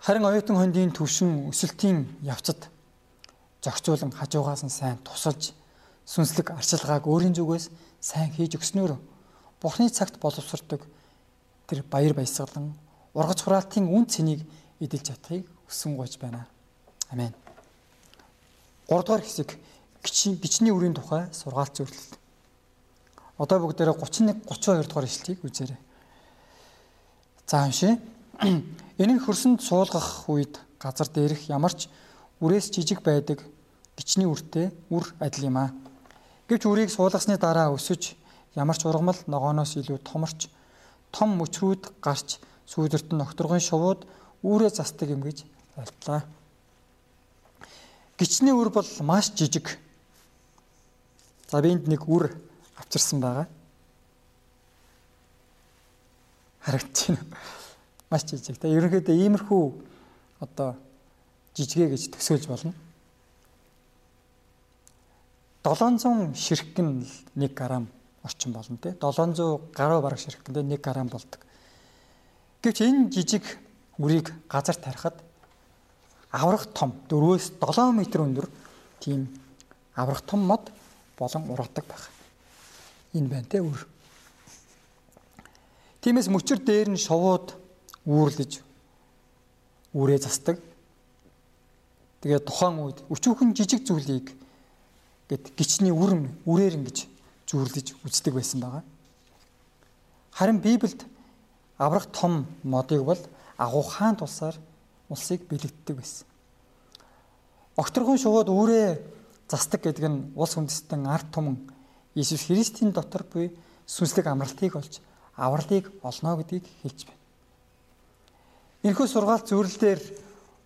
Харин оюутан хондын төвшин өсөлтийн явцад зохицуулан хажуугаас нь сайн тусалж сүнслэг арчилгааг өөрийн зүгээс сайн хийж өгснөөр Бурхны цагт боловсрдог тэр баяр баясгалан ургац хураалтын үн цэнийг эдэлж чадахыг хүсэн гойж байна. Амен. 3 дугаар хэсэг гичний үрийн тухай сургаалт зөвлөлт. Одоо бүгдээрээ 31 32 дугаар ишлэлийг үзээрэй. За уншия. Энийн хөрсөнд суулгах үед газар дээрх ямарч үрээс жижиг байдаг гичний үртэй үр адил юм аа. Гэвч үрийг суулгасны дараа өсөж ямарч ургамал ногооноос илүү томорч том мөчрүүд гарч сүүдэрт нь окторгон шувууд үүрээ застдаг юм гэж ойлтлаа. Гичний үр бол маш жижиг. За би энд нэг үр авчирсан байгаа. Байна маш жижиг. Тэгээ ерөнхийдөө иймэрхүү одоо жижигэ гэж төсөөлж болно. 700 ширхгэн 1 грамм орчим болно тий. 700 гаруй бараг ширхгэндээ 1 грамм болдог. Гэвч энэ жижиг үрийг газар тарихад аврах том 4-өөс 7 м өндөр тийм аврах том мод болон ургадаг байх. Энэ байна те үр. Тиймээс мөчр дээр нь шовууд үүрлэж үрээ застдаг. Тэгээд тухайн үед өчүүхэн жижиг зүйлийг гэд гичний үрм үрээр ингэж зүүрлэж үздэг байсан байгаа. Харин Библиэд аврах том модыг бол агуу хаан тусаар улсыг бэлэгддэг байсан. Окторгон шувууд үрээ застдаг гэдэг нь улс үндэстэн ард түмэн Иесус Христийн дотор буй сүнслэг амралтыг олж авралыг олно гэдгийг хэлж байна. Энэхүү сургаалт зөвөрлөлөөр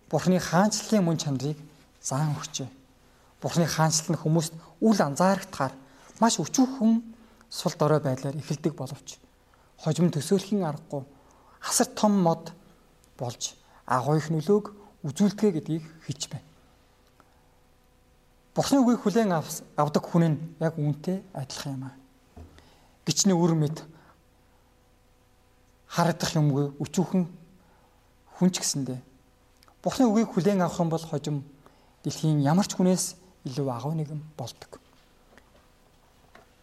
Бурхны хаанчлалын мөн чанарыг заан өгчээ. Бурхны хаанчлал нь хүмүүст үл анзаарахтаар маш өчүүхэн сул дорой байдлаар эхэлдэг боловч хожим төсөөлхийн аргагүй асар том мод болж агуу их нөлөөг үзүүлдэг гэдгийг хэлж байна. Бурхны үгийг хүлээн авдаг хүн нь яг үүнтэй адилхан юм аа. Гичний үр мэд харагдах юмгүй өчүүхэн хүн ч гэсэндээ Бурхны үгийг хүлээн авах юм бол хожим дэлхийн ямар ч хүнээс илүү агуу нэгэн болдог.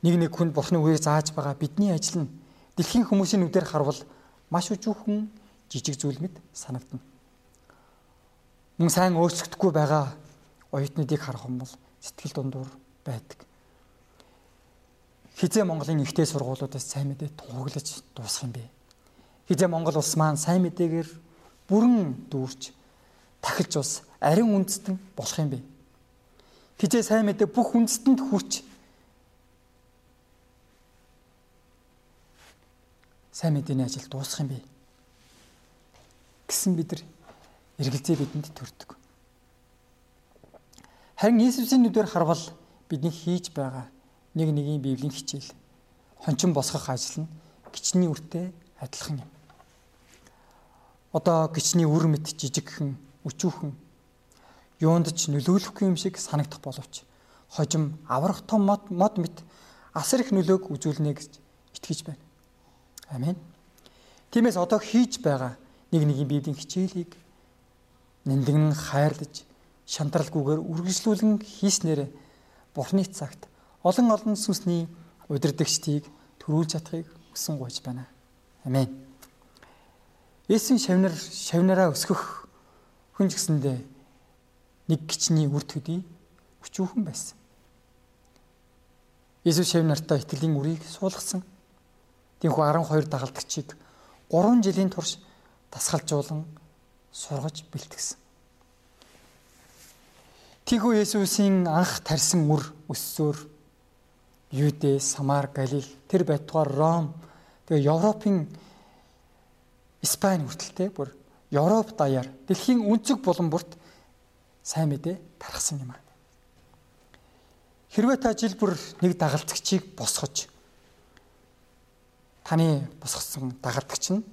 Нэг нэг хүнд Бурхны үгийг зааж байгаа бидний ажил нь дэлхийн хүмүүсийн нүдээр харвал маш өчүүхэн жижиг зүйл мэт санагдана. Мөн сайн өөрчлөгдөхгүй байгаа оюутнуудыг харах юм бол сэтгэл дундуур байдаг. Хизээ Монголын ихтэй сургуулиудаас сайн мэдээ тунгаглаж дуусах юм бэ? Хизээ Монгол улс маань сайн мэдээгээр бүрэн дүүрч тахилж ус ариун үндэстэн болох юм бэ. Хизээ сайн мэдээ бүх үндэстэнд хүрч сайн мэдээний ажил дуусах юм бэ гэсэн бид нар эргэлзээ бидэнд төрдөг. Харин Иесусийн нүдээр харвал бидний хийж байгаа нэг нэгийн библийн хичээл хончин босгох ажил нь гичний үртэй адилхан юм одоо гичний үр мэд жижигхэн өчүүхэн юунд ч нөлөөлөхгүй юм шиг санагдах боловч хожим аврах том мод мод мэт асар их нөлөөг үзүүлнэ гэж итгэж байна. Амен. Тиймээс одоо хийж байгаа нэг нэгin библийн хичээлийг нэмдэгэн хайрлаж шантралгүйгээр үргэлжлүүлэн хийснээр Бурхны цагт олон олон сүнсний удирдагчдыг төрүүлж чадахыг хүсэн гуйж байна. Амен. Есүс шавнар шавнараа өсгөх хүн гэсэндээ нэг гिचний үр төдий өчүүхэн байсан. Есүс шавнартаа итгэлийн үрийг суулгасан. Тинхүү 12 дагалдагчийг 3 жилийн турш дасгалжуулан сургаж бэлтгэсэн. Тийхүү Есүсийн анх тарьсан үр өссөөр Юдэ, Самар, Галил тэр байтугаар Ром тэгээ Европын Испани хүртэлтэй бүр Европ даяар дэлхийн өнцөг булан бүрт сайн мэдээ тархсан юм аа. Хэрвээ та жил бүр нэг дагалдагчийг босгож таны босгосон дагалдагч нь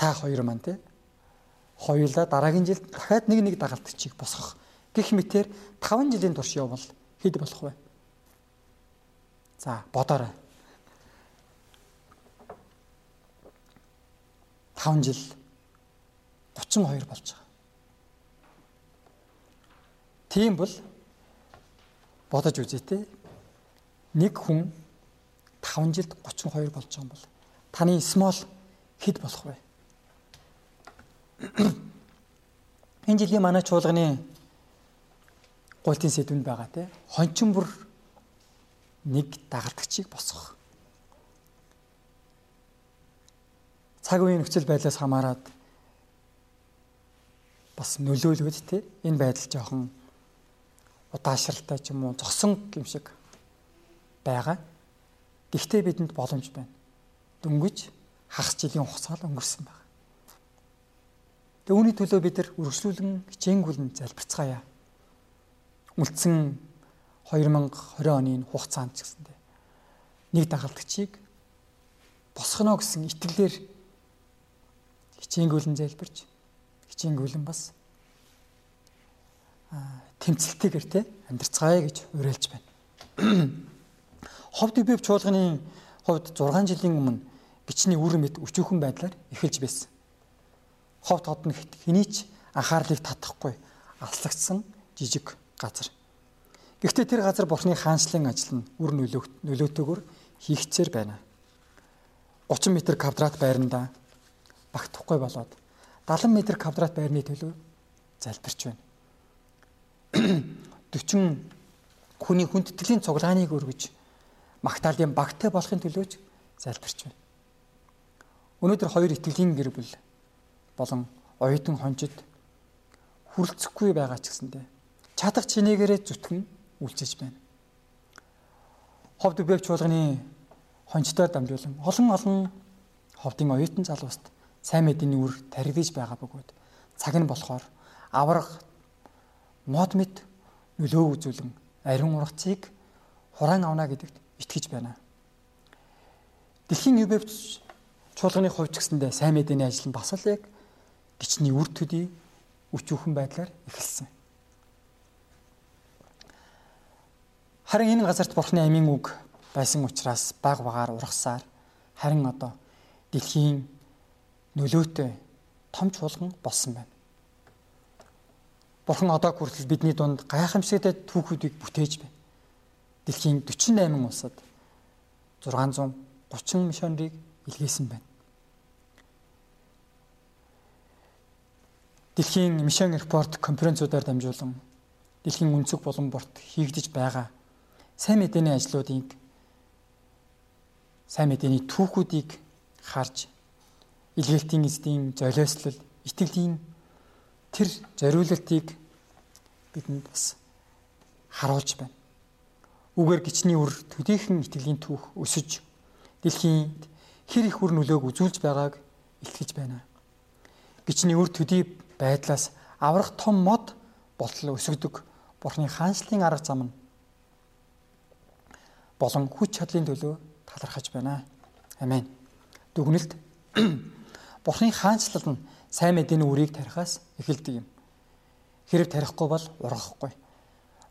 та хоёр маань те хоёулаа дараагийн жил дахиад нэг нэг дагалдагчийг босгох гэх мэтэр 5 жилийн турш явбал хэд болох вэ? За бодоорой. 5 жил 32 болж байгаа. Тийм бол бодож үзье те. Нэг хүн 5 жилд 32 болж байгаа юм бол таны small хэд болох вэ? Энэ жилийн манай чуулганы гуйлтын сэдвэнд байгаа те хончин бүр нэг дагалдагчийг босгох. Цаг үеийн нөхцөл байдлаас хамаарат бас нөлөөлөд те энэ байдал жоохон удаашралтай ч юм уу зогсон юм шиг байгаа. Гэхдээ бидэнд боломж байна. Дөнгөж хагас жилийн хугацаа өнгөрсөн байна. Үүний төлөө бид нар үргэлжлүүлэн хичээнгүлэн залбирцгаая. Үлдсэн 2020 оны хугацаанд ч гэсэндээ нэг дагалдагчийг босгоно гэсэн итгэлээр хичээнгүлэн залбирч хичээнгүлэн бас тэмцэлтэйгэр те амьдрцгаая гэж уриалж байна. Ховд бив чуулганы хувьд 6 жилийн өмнө бичний үр мэд өчүүхэн байдлаар эхэлж байсан ховт хотно хэний ч анхаарлыг татахгүй алслагдсан жижиг газар. Гэхдээ тэр газар бурхны хаанчлалын ажил нь үр нөлөөтэйгөр хийгцээр байна. 30 м квадрат байранда багтахгүй болоод 70 м квадрат байрны төлөө залбирч байна. 40 хүний хүндэтгэлийн цуглааныг өргөж магтаалын багтай болохын төлөөч залбирч байна. Өнөөдөр хоёр итгэлийн гэр бүл болон оюутан хонжид хүрэлцэхгүй байгаа ч гэсэндэ чадах чинээгээрээ зүтгэн үлчиж байна. Ховд бэв чуулганы хонжтой дамжуулан олон олон ховдын оюутан залууст сайн мэдээний үр таригдж байгаа бөгөөд цаг нь болохоор авраг мод мэд нөлөө үзүүлэн ариун ургацыг хураан авна гэдэгт итгэж байна. Дэлхийн UBF чуулганы хувьд ч гэсэндээ сайн мэдээний ажил нь бас л яг гिचний үр төдий өчүүхэн байдлаар эхэлсэн. Харин энэ газарт Бурхны амийн үг байсан учраас баг багаар ургасаар харин одоо дэлхийн нөлөөтэй том чуулган болсон байна. Бурхан одоо хүртэл бидний дунд гайхамшигтай түүхүүдийг бүтээж байна. Дэлхийн 48 улсад 630 мишонерийг илгээсэн байна. Дэлхийн Mission Report конференцуудаар дамжуулан дэлхийн өнцөг болон борт хийгдэж байгаа сайн мэдээний ажлуудыг сайн мэдээний түүхүүдийг харж илгээлтийн эздийн золиослол итгэлийн тэр зориулалтыг бидэнд бас харуулж байна. Үгээр гिचний үр төдийхөн итгэлийн түүх өсөж дэлхийд хэр их үр нөлөөг үзүүлж байгааг илтгэж байна. Гिचний үр төдий байдлаас аврах том мод болтол өсгдөг Бурхны хаанчлалын арга зам нь болон хүч чадлын төлөө талархаж байна. Амен. Дүгнэлт Бурхны хаанчлал нь сайн мэдээний үрийг тарихаас эхэлдэг юм. Хэрэг тарихгүй бол ургахгүй.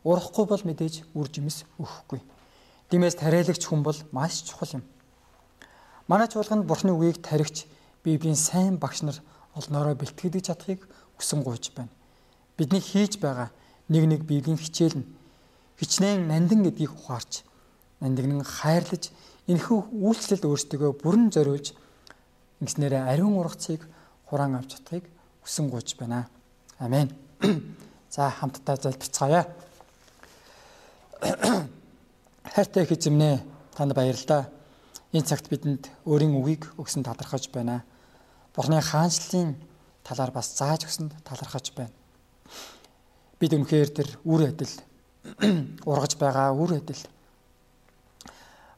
Ургахгүй бол мэдээж үр жимс өгөхгүй. Димээс тариалагч хүн бол маш чухал юм. Манай чуулганд Бурхны үгийг тарихч Библийн сайн багш нар олноороо бэлтгэж чадахыг хүсэн гуйж байна. Бидний хийж байгаа нэг нэг библийн хичээл нь хичнээн нандин гэдгийг ухаарч нандинан хайрлаж энэхүү үйлчлэл өөрсдөө бүрэн зориулж ингэснээрээ ариун ургацыг хураан авч чадахыг хүсэн гуйж байна. Амен. За хамтдаа залбирцгаая. Хайртай их эзэмнэ танд баярлалаа. Энэ цагт бидэнд өөрийн үгийг өгсөн талархаж байна. Бурхны хаанчлалын талаар бас зааж өгсөнд талархаж байна. Бид үнэхээр тэр үр адил ургаж байгаа үр адил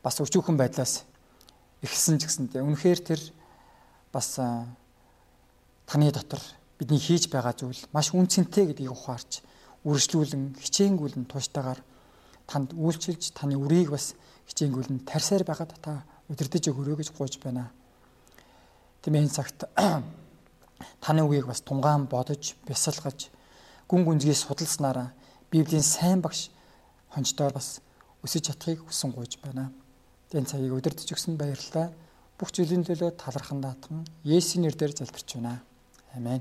бас өчүүхэн байдлаас ихсэн ч гэсэндээ үнэхээр тэр бас таны дотор бидний хийж байгаа зүйл маш үнцэнтэй гэдгийг ухаарч үргэлжлүүлэн хичээнгүйлэн тууштайгаар танд үйлчилж таны үрийг бас хичээнгүйлэн тарсаар байгаад та удирдах өгөрөө гэж гуйж байна. Тэмээ энэ цагт таны үгийг бас тунгаан бодож, бясалгаж, гүн гүнзгий судалснараа Библийн сайн багш хончдоор бас өсөж чадахыг хүсэн гуйж байна. Энэ цагийг удирдах өгсөн баярлалаа. Бүх зүйлийн төлөө талархан даатхан Есүсийн нэрээр залбирч байна. Амен.